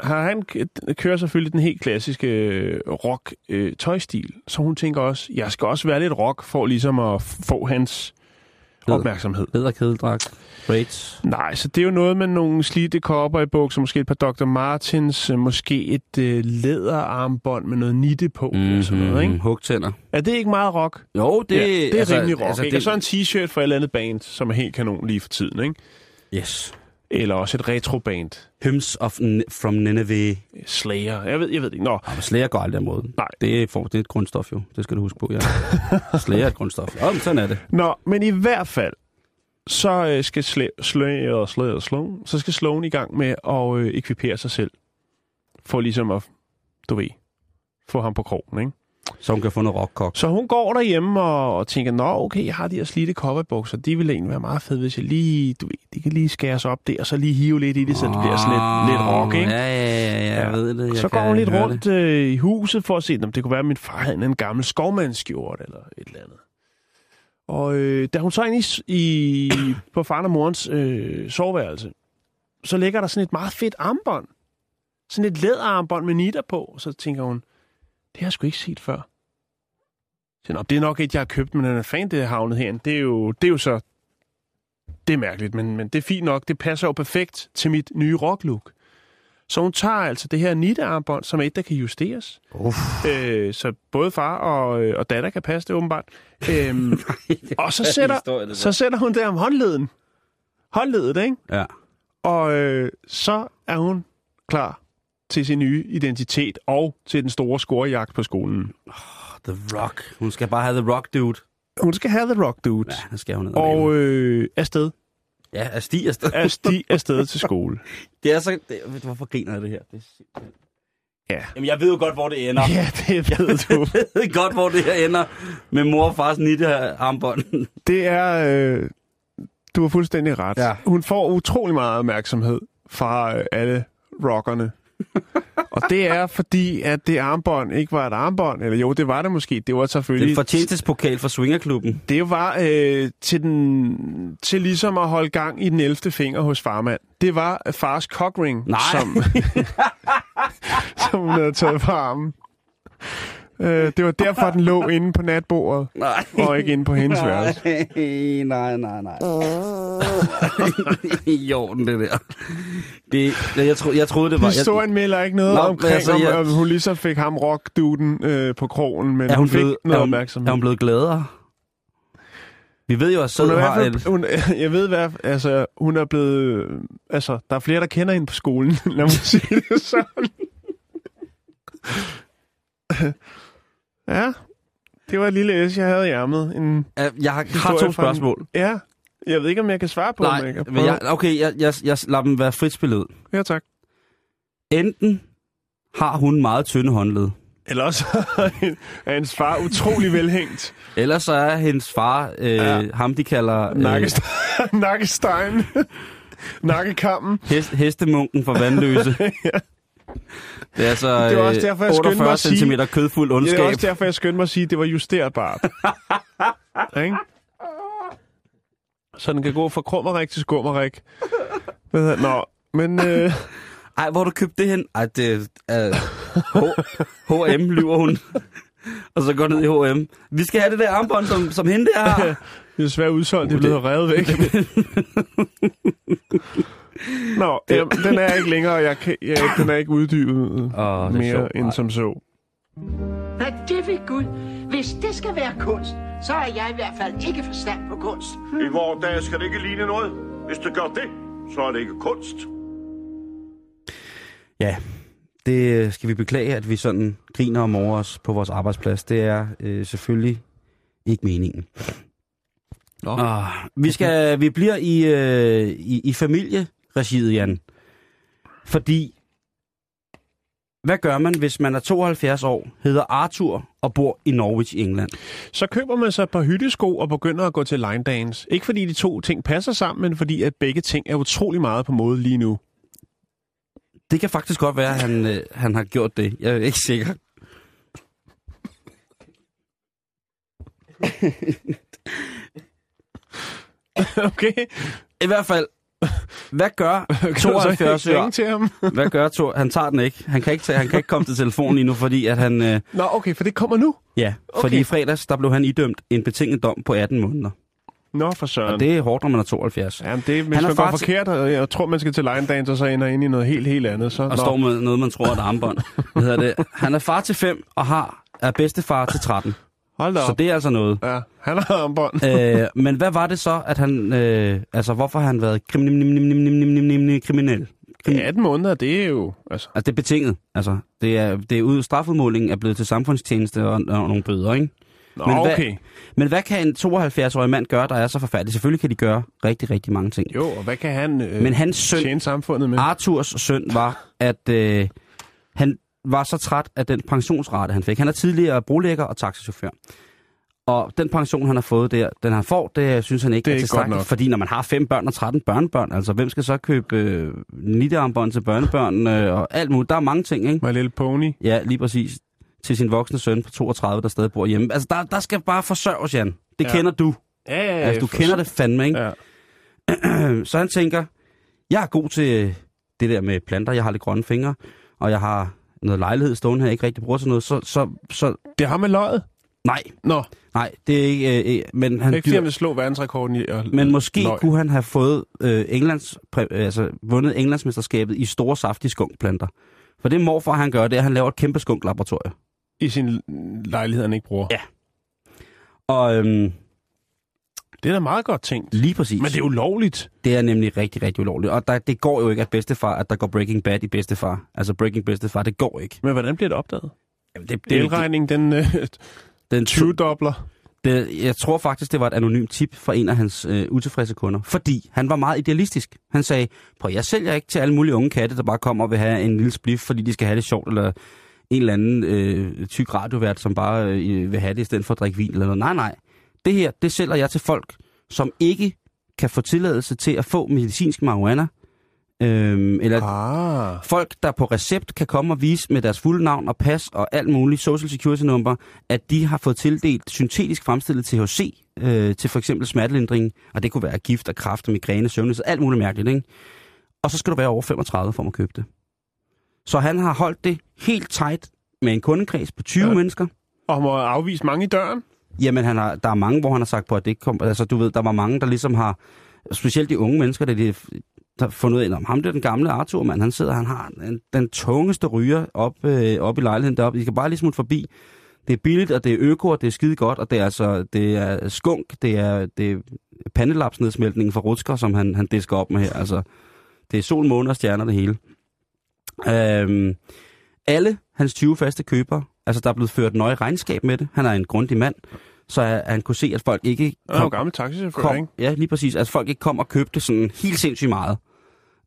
har han kører selvfølgelig den helt klassiske øh, rock øh, tøjstil, så hun tænker også, jeg skal også være lidt rock for ligesom at få hans opmærksomhed. Lederkedeldragt, braids. Nej, så det er jo noget med nogle slidte kopper i bukser, måske et par Dr. Martens, øh, måske et øh, læderarmbånd med noget nitte på, mm, sådan noget, ikke? Hugtænder. Er det ikke meget rock? Jo, det, ja, det er altså, rimelig rock, altså, ikke? det, Og så en t-shirt fra et eller andet band, som er helt kanon lige for tiden, ikke? Yes. Eller også et retro-band. Hymns of N- from Nineveh. Slayer. Jeg ved, jeg ved det ikke. Nå, Ja, Slayer går aldrig måde. Nej. Det er, for, det er et grundstof jo. Det skal du huske på, ja. Slayer er et grundstof. Ja, men sådan er det. Nå men i hvert fald, så øh, skal Slayer, Slayer, Slayer, Sloan, så skal Sloan i gang med at øh, ekvipere sig selv. For ligesom at, du ved, få ham på krogen, ikke? Så hun kan få noget rockkok. Så hun går derhjemme og, og tænker, nå okay, jeg har de her slidte cowboybukser, de ville egentlig være meget fede, hvis jeg lige, du ved, de kan lige skæres op der, og så lige hive lidt i det, så det bliver sådan lidt, lidt rock, ikke? Ja, ja, ja, ja, jeg ved det. Jeg så går hun lidt rundt øh, i huset for at se, om det kunne være, at min far havde en gammel skovmandsskjort eller et eller andet. Og øh, da hun så ind i, s- i, på faren og morens øh, soveværelse, så ligger der sådan et meget fedt armbånd. Sådan et læderarmbånd med nitter på. Og så tænker hun, det har jeg sgu ikke set før. Så, Nå, det er nok et, jeg har købt, men den er fan, det er havnet herinde. Det er jo, det er jo så... Det er mærkeligt, men, men det er fint nok. Det passer jo perfekt til mit nye rocklook. Så hun tager altså det her nittearmbånd, som er et, der kan justeres. Uff. Øh, så både far og, øh, og datter kan passe det åbenbart. Øhm, og så sætter, så sætter hun det om håndleden. Håndledet, ikke? Ja. Og øh, så er hun klar til sin nye identitet og til den store scorejagt på skolen. The Rock. Hun skal bare have The Rock, dude. Hun skal have The Rock Dude. Ja, det skal hun. Og øh, afsted. Ja, er sti afsted. Er sti afsted til skole. Det er så... Det, hvorfor griner jeg det her? Det er simpelthen... Ja. Jamen, jeg ved jo godt, hvor det ender. Ja, det ved du. Jeg ved godt, hvor det her ender med mor og fars nitte armbånd. Det er... Øh, du har fuldstændig ret. Ja. Hun får utrolig meget opmærksomhed fra øh, alle rockerne. og det er fordi, at det armbånd ikke var et armbånd. Eller jo, det var det måske. Det var Det selvfølgelig... en fortjenestespokal for Swingerklubben. Det var øh, til, den, til ligesom at holde gang i den 11. finger hos farmand. Det var øh, fars cockring, Nej. som, som hun havde taget fra armen. Øh, det var derfor, den lå inde på natbordet, Nej. og ikke inde på hendes værelse. Nej, nej, nej. I orden, det der. Det, jeg, tro, jeg troede, det var... Historien melder ikke noget Nå, omkring, altså, jeg- om, hun ligesom fik ham rockduden øh, på krogen, men er, hun hun fik blevet, noget er, hun, opmærksomhed. er hun blevet gladere? Vi ved jo, at i har... fald, hun, jeg ved hvad, altså, hun er blevet, øh, altså, der er flere, der kender hende på skolen, lad mig sige det sådan. Ja, det var et lille S, jeg havde i ærmet. En Jeg, jeg har, har to fra en- spørgsmål. Ja, jeg ved ikke, om jeg kan svare på, jeg Nej, kan men prøve. jeg, okay, jeg, jeg, jeg lader dem være frit spillet. Ja, tak. Enten har hun meget tynde håndled, Eller også er hendes far utrolig velhængt. eller så er hendes far øh, Ja. ham, de kalder øh, Nakkestein. Nakkestein. Nakkekammen. hest, hestemunken for vandløse. Det er altså Det var også øh, derfor, jeg skyndte mig 48 at sige- cm kødfuld Ja, det ondskab. er også derfor, jeg skyndte mig at sige, at det var justerbart. ikke? Så den kan gå fra krummerik til skummerik. Hedder- Nå, men øh, Ej, hvor du købt det hen? Ej, det er H- H&M, lyver hun. og så går ned i H&M. Vi skal have det der armbånd, som, som hende der har. det er desværre udsolgt. Det er blevet revet væk. Nå, jamen, den er ikke længere. Jeg kan, jeg, den er ikke uddybet det er mere sjovt. end som så. Nej, det vil Gud. Hvis det skal være kunst, så har jeg i hvert fald ikke forstand på kunst. I vores dag skal det ikke ligne noget. Hvis det gør det, så er det ikke kunst. Ja, det skal vi beklage, at vi sådan griner om over os på vores arbejdsplads. Det er øh, selvfølgelig ikke meningen. Nå. Og vi, skal, vi bliver i, øh, i, i familieregiet, Jan. Fordi, hvad gør man, hvis man er 72 år, hedder Arthur og bor i Norwich, England? Så køber man sig et par hyttesko og begynder at gå til line dance. Ikke fordi de to ting passer sammen, men fordi at begge ting er utrolig meget på mode lige nu. Det kan faktisk godt være, at han, øh, han har gjort det. Jeg er ikke sikker. okay? I hvert fald, hvad gør Kan du så 72 ikke år? til ham? Hvad gør Thor? Han tager den ikke. Han kan ikke, tage, han kan ikke komme til telefonen lige nu, fordi at han... Øh, Nå, okay, for det kommer nu. ja, Okay. fordi i fredags, der blev han idømt en betinget dom på 18 måneder. Nå, for søren. Og det er hårdt, når man er 72. Jamen, det, hvis Han er man går til- forkert, og jeg tror, man skal til line dance, og så ender ind i noget helt, helt andet. Så, Og nå. står med noget, man tror er et armbånd. Hvad hedder det? Han er far til 5 og har er bedstefar til 13. Hold da Så op. det er altså noget. Ja, han har armbånd. øh, men hvad var det så, at han... Øh, altså, hvorfor har han været kriminel? kriminel? Ja, 18 måneder, det er jo... Altså, Altså, det er betinget. Altså, det er, det er ud, strafudmålingen er blevet til samfundstjeneste og, og nogle bøder, ikke? nå, Men hvad- okay. Men hvad kan en 72-årig mand gøre, der er så forfærdelig? Selvfølgelig kan de gøre rigtig, rigtig mange ting. Jo, og hvad kan han øh, Men hans søn, tjene samfundet med? Arthurs søn, var, at øh, han var så træt af den pensionsrate, han fik. Han er tidligere brolægger og taxichauffør. Og den pension, han har fået der, den han får, det synes han ikke Det er er, tilstrækkeligt. Fordi når man har fem børn og 13 børnebørn, altså hvem skal så købe øh, nittearmbånd til børnebørn øh, og alt muligt? Der er mange ting, ikke? My Little Pony. Ja, lige præcis. Til sin voksne søn på 32, der stadig bor hjemme. Altså, der, der skal bare forsørges, Jan. Det Ja. ja. kender du. Ja, ja, Altså, du kender det fandme, ikke? Ja. Så han tænker, jeg er god til det der med planter, jeg har lidt grønne fingre, og jeg har noget lejlighed stående her, ikke rigtig bruger til noget, så, så, så Det har med løjet. nej, Nå, nej, det er ikke, øh, øh, men han ikke fordi, han vil slå verdensrekorden i at men måske løg. kunne han have fået øh, Englands, præ, altså vundet Englandsmesterskabet i store saftige skunkplanter. For det morfar, han gør, det er, at han laver et kæmpe skunklaboratorie. i sin lejlighed, han ikke bruger. Ja. Og øhm, Det er da meget godt tænkt. lige præcis. Men det er ulovligt. Det er nemlig rigtig, rigtig ulovligt. Og der, det går jo ikke, at bedstefar, at der går Breaking Bad i bedstefar. Altså Breaking Bedstefar, det går ikke. Men hvordan bliver det opdaget? Jamen, det, Det Elregningen, den øh, den 20-dobler. Det, jeg tror faktisk, det var et anonymt tip fra en af hans øh, utilfredse kunder. Fordi han var meget idealistisk. Han sagde, prøv jeg sælger ikke til alle mulige unge katte, der bare kommer og vil have en lille spliff, fordi de skal have det sjovt, eller en eller anden øh, tyk radiovært, som bare øh, vil have det, i stedet for at drikke vin eller noget. Nej, nej. Det her, det sælger jeg til folk, som ikke kan få tilladelse til at få medicinsk marihuana. Øhm, eller Ah. folk, der på recept kan komme og vise med deres fulde navn og pas og alt muligt social security number, at de har fået tildelt syntetisk fremstillet THC øh, til for eksempel smertelindring, og det kunne være gift og kræft og migræne, søvnløshed, alt muligt mærkeligt, ikke? Og så skal du være over 35 for at købe det. Så han har holdt det helt tight med en kundekreds på 20 Ja. mennesker. Og må afvise mange i døren. Jamen, han har, der er mange, hvor han har sagt på, at det ikke kom... Altså, du ved, der var mange, der ligesom har... Specielt de unge mennesker, der, de, der har fundet ud af, om ham der den gamle Arthur, mand, han sidder, han har den, den tungeste ryger op, øh, op i lejligheden deroppe. I kan bare lige smutte forbi. Det er billigt, og det er øko, og det er skide godt, og det er altså, det er skunk, det er, det er pandelapsnedsmeltningen fra Rutsker, som han, han disker op med her. Altså, det er sol, måne og stjerner, det hele. Øhm, alle hans 20 faste købere, altså der er blevet ført nøje regnskab med det. Han er en grundig mand, så han kunne se, at folk ikke er jo gammel taxichauffør, kom, ikke? ja, lige præcis. Altså folk ikke kom og købte sådan helt sindssygt meget.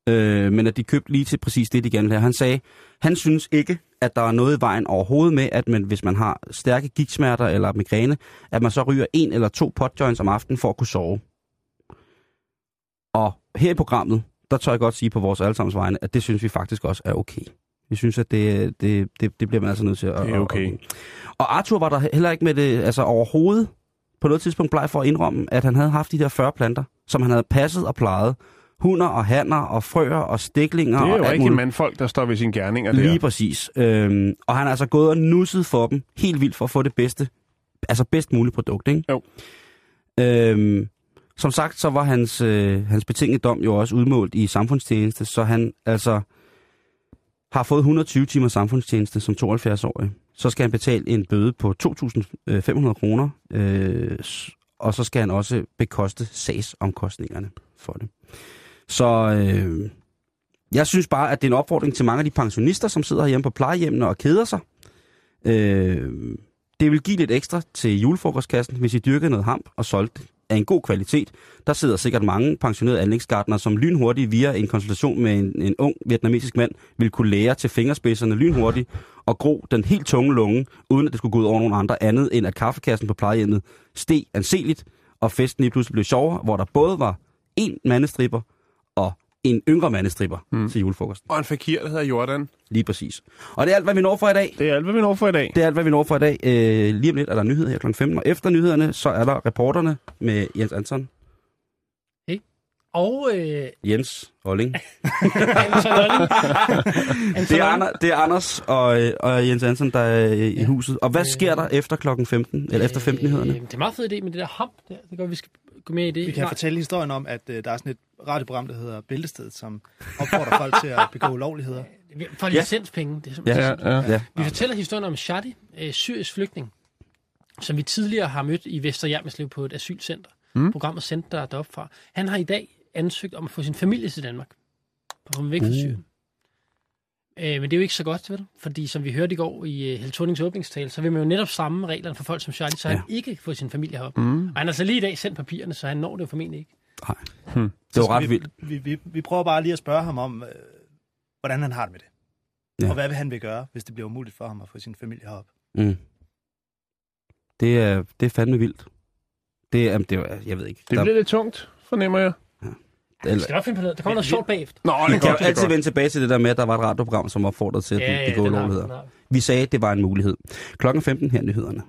Øh, men at de købte lige til præcis det, de gerne ville have. Han sagde, han synes ikke, at der er noget i vejen overhovedet med, at man, hvis man har stærke gigtsmerter eller migræne, at man så ryger en eller to potjoints om aftenen for at kunne sove. Og her i programmet, der tør jeg godt sige på vores allesammens vegne, at det synes vi faktisk også er okay. Vi synes, at det, det, det, det bliver man altså nødt til at... Det er okay. at- Og Arthur var der heller ikke med det altså overhovedet på noget tidspunkt bleg for at indrømme, at han havde haft de der 40 planter, som han havde passet og plejet. Hunder og hanner og frøer og stiklinger Det er og jo rigtig mandfolk, der står ved sine gerninger der. Lige præcis. Øhm, og han er altså gået og nusset for dem helt vildt for at få det bedste, altså bedst mulige produkt, ikke? Jo. Øhm, som sagt, så var hans, øh, hans betingede dom jo også udmålt i samfundstjeneste, så han altså har fået 120 timer samfundstjeneste som 72-årig. Så skal han betale en bøde på 2.500 øh, kroner, øh, og så skal han også bekoste sagsomkostningerne for det. Så øh, jeg synes bare, at det er en opfordring til mange af de pensionister, som sidder hjemme på plejehjemmene og keder sig. Øh, det vil give lidt ekstra til julefrokostkassen, hvis I dyrkede noget hamp og solgte af en god kvalitet. Der sidder sikkert mange pensionerede anlægsgardner, som lynhurtigt via en konsultation med en, en ung vietnamesisk mand vil kunne lære til fingerspidserne lynhurtigt og gro den helt tunge lunge, uden at det skulle gå ud over nogen andre andet, end at kaffekassen på plejehjemmet steg anseligt, og festen lige pludselig blev sjovere, hvor der både var en mandestripper en yngre mandestripper mm. til julefrokosten. Og en fakir, der hedder Jordan. Lige præcis. Og det er alt, hvad vi når for i dag. Det er alt, hvad vi når for i dag. Det er alt, hvad vi når for i dag. Øh, lige om lidt er der nyheder her kl. 15, og efter nyhederne, så er der reporterne med Jens Anton, Og øh, Jens Olling. Anton Olling. Det er, Ander, det er Anders og, øh, og Jens Anton, der er i i huset. Og hvad sker der efter klokken 15, eller efter 15 nyhederne? Øh, det er en meget fed idé med det der hamp der. Det gør, vi skal gå med i det? Vi kan Nej. fortælle historien om, at øh, der er sådan et radioprogram, der hedder Bæltestedet, som opfordrer folk til at begå ulovligheder. For licenspenge. Det er Ja, så ja. Ja. Vi fortæller historien om Shadi, øh, syrisk flygtning, som vi tidligere har mødt i Vesterhjermeslev på et asylcenter. Mm. Programmet sendte der deroppe fra. Han har i dag ansøgt om at få sin familie til Danmark. For at komme væk fra Uh. Syrien. Øh, men det er jo ikke så godt, vel? Fordi som vi hørte i går i uh, Held Thornings åbningstale, så vil man jo netop stramme reglerne for folk som Charlie, så ja. han ikke kan få sin familie heroppe. Mm. Og han har så lige i dag sendt papirerne, så han når det jo formentlig ikke. Nej. Hmm. Det var ret vi, vildt. Vi, vi, vi prøver bare lige at spørge ham om, øh, hvordan han har det med det. Ja. Ja. Og hvad vil han vil gøre, hvis det bliver umuligt for ham at få sin familie herop. Mm. Det er, det er fandme vildt. Det er, det er, jeg ved ikke. Det Der- bliver lidt tungt, fornemmer jeg. Eller, Skal nok finde på noget? Der kommer noget sjovt bagefter. Nå, det kan er jo altid vende tilbage til det der med, at der var et radioprogram, som opfordrede til at Ja, ja, begå har- ulovligheder. Vi sagde, at det var en mulighed. Klokken 15 her er nyhederne.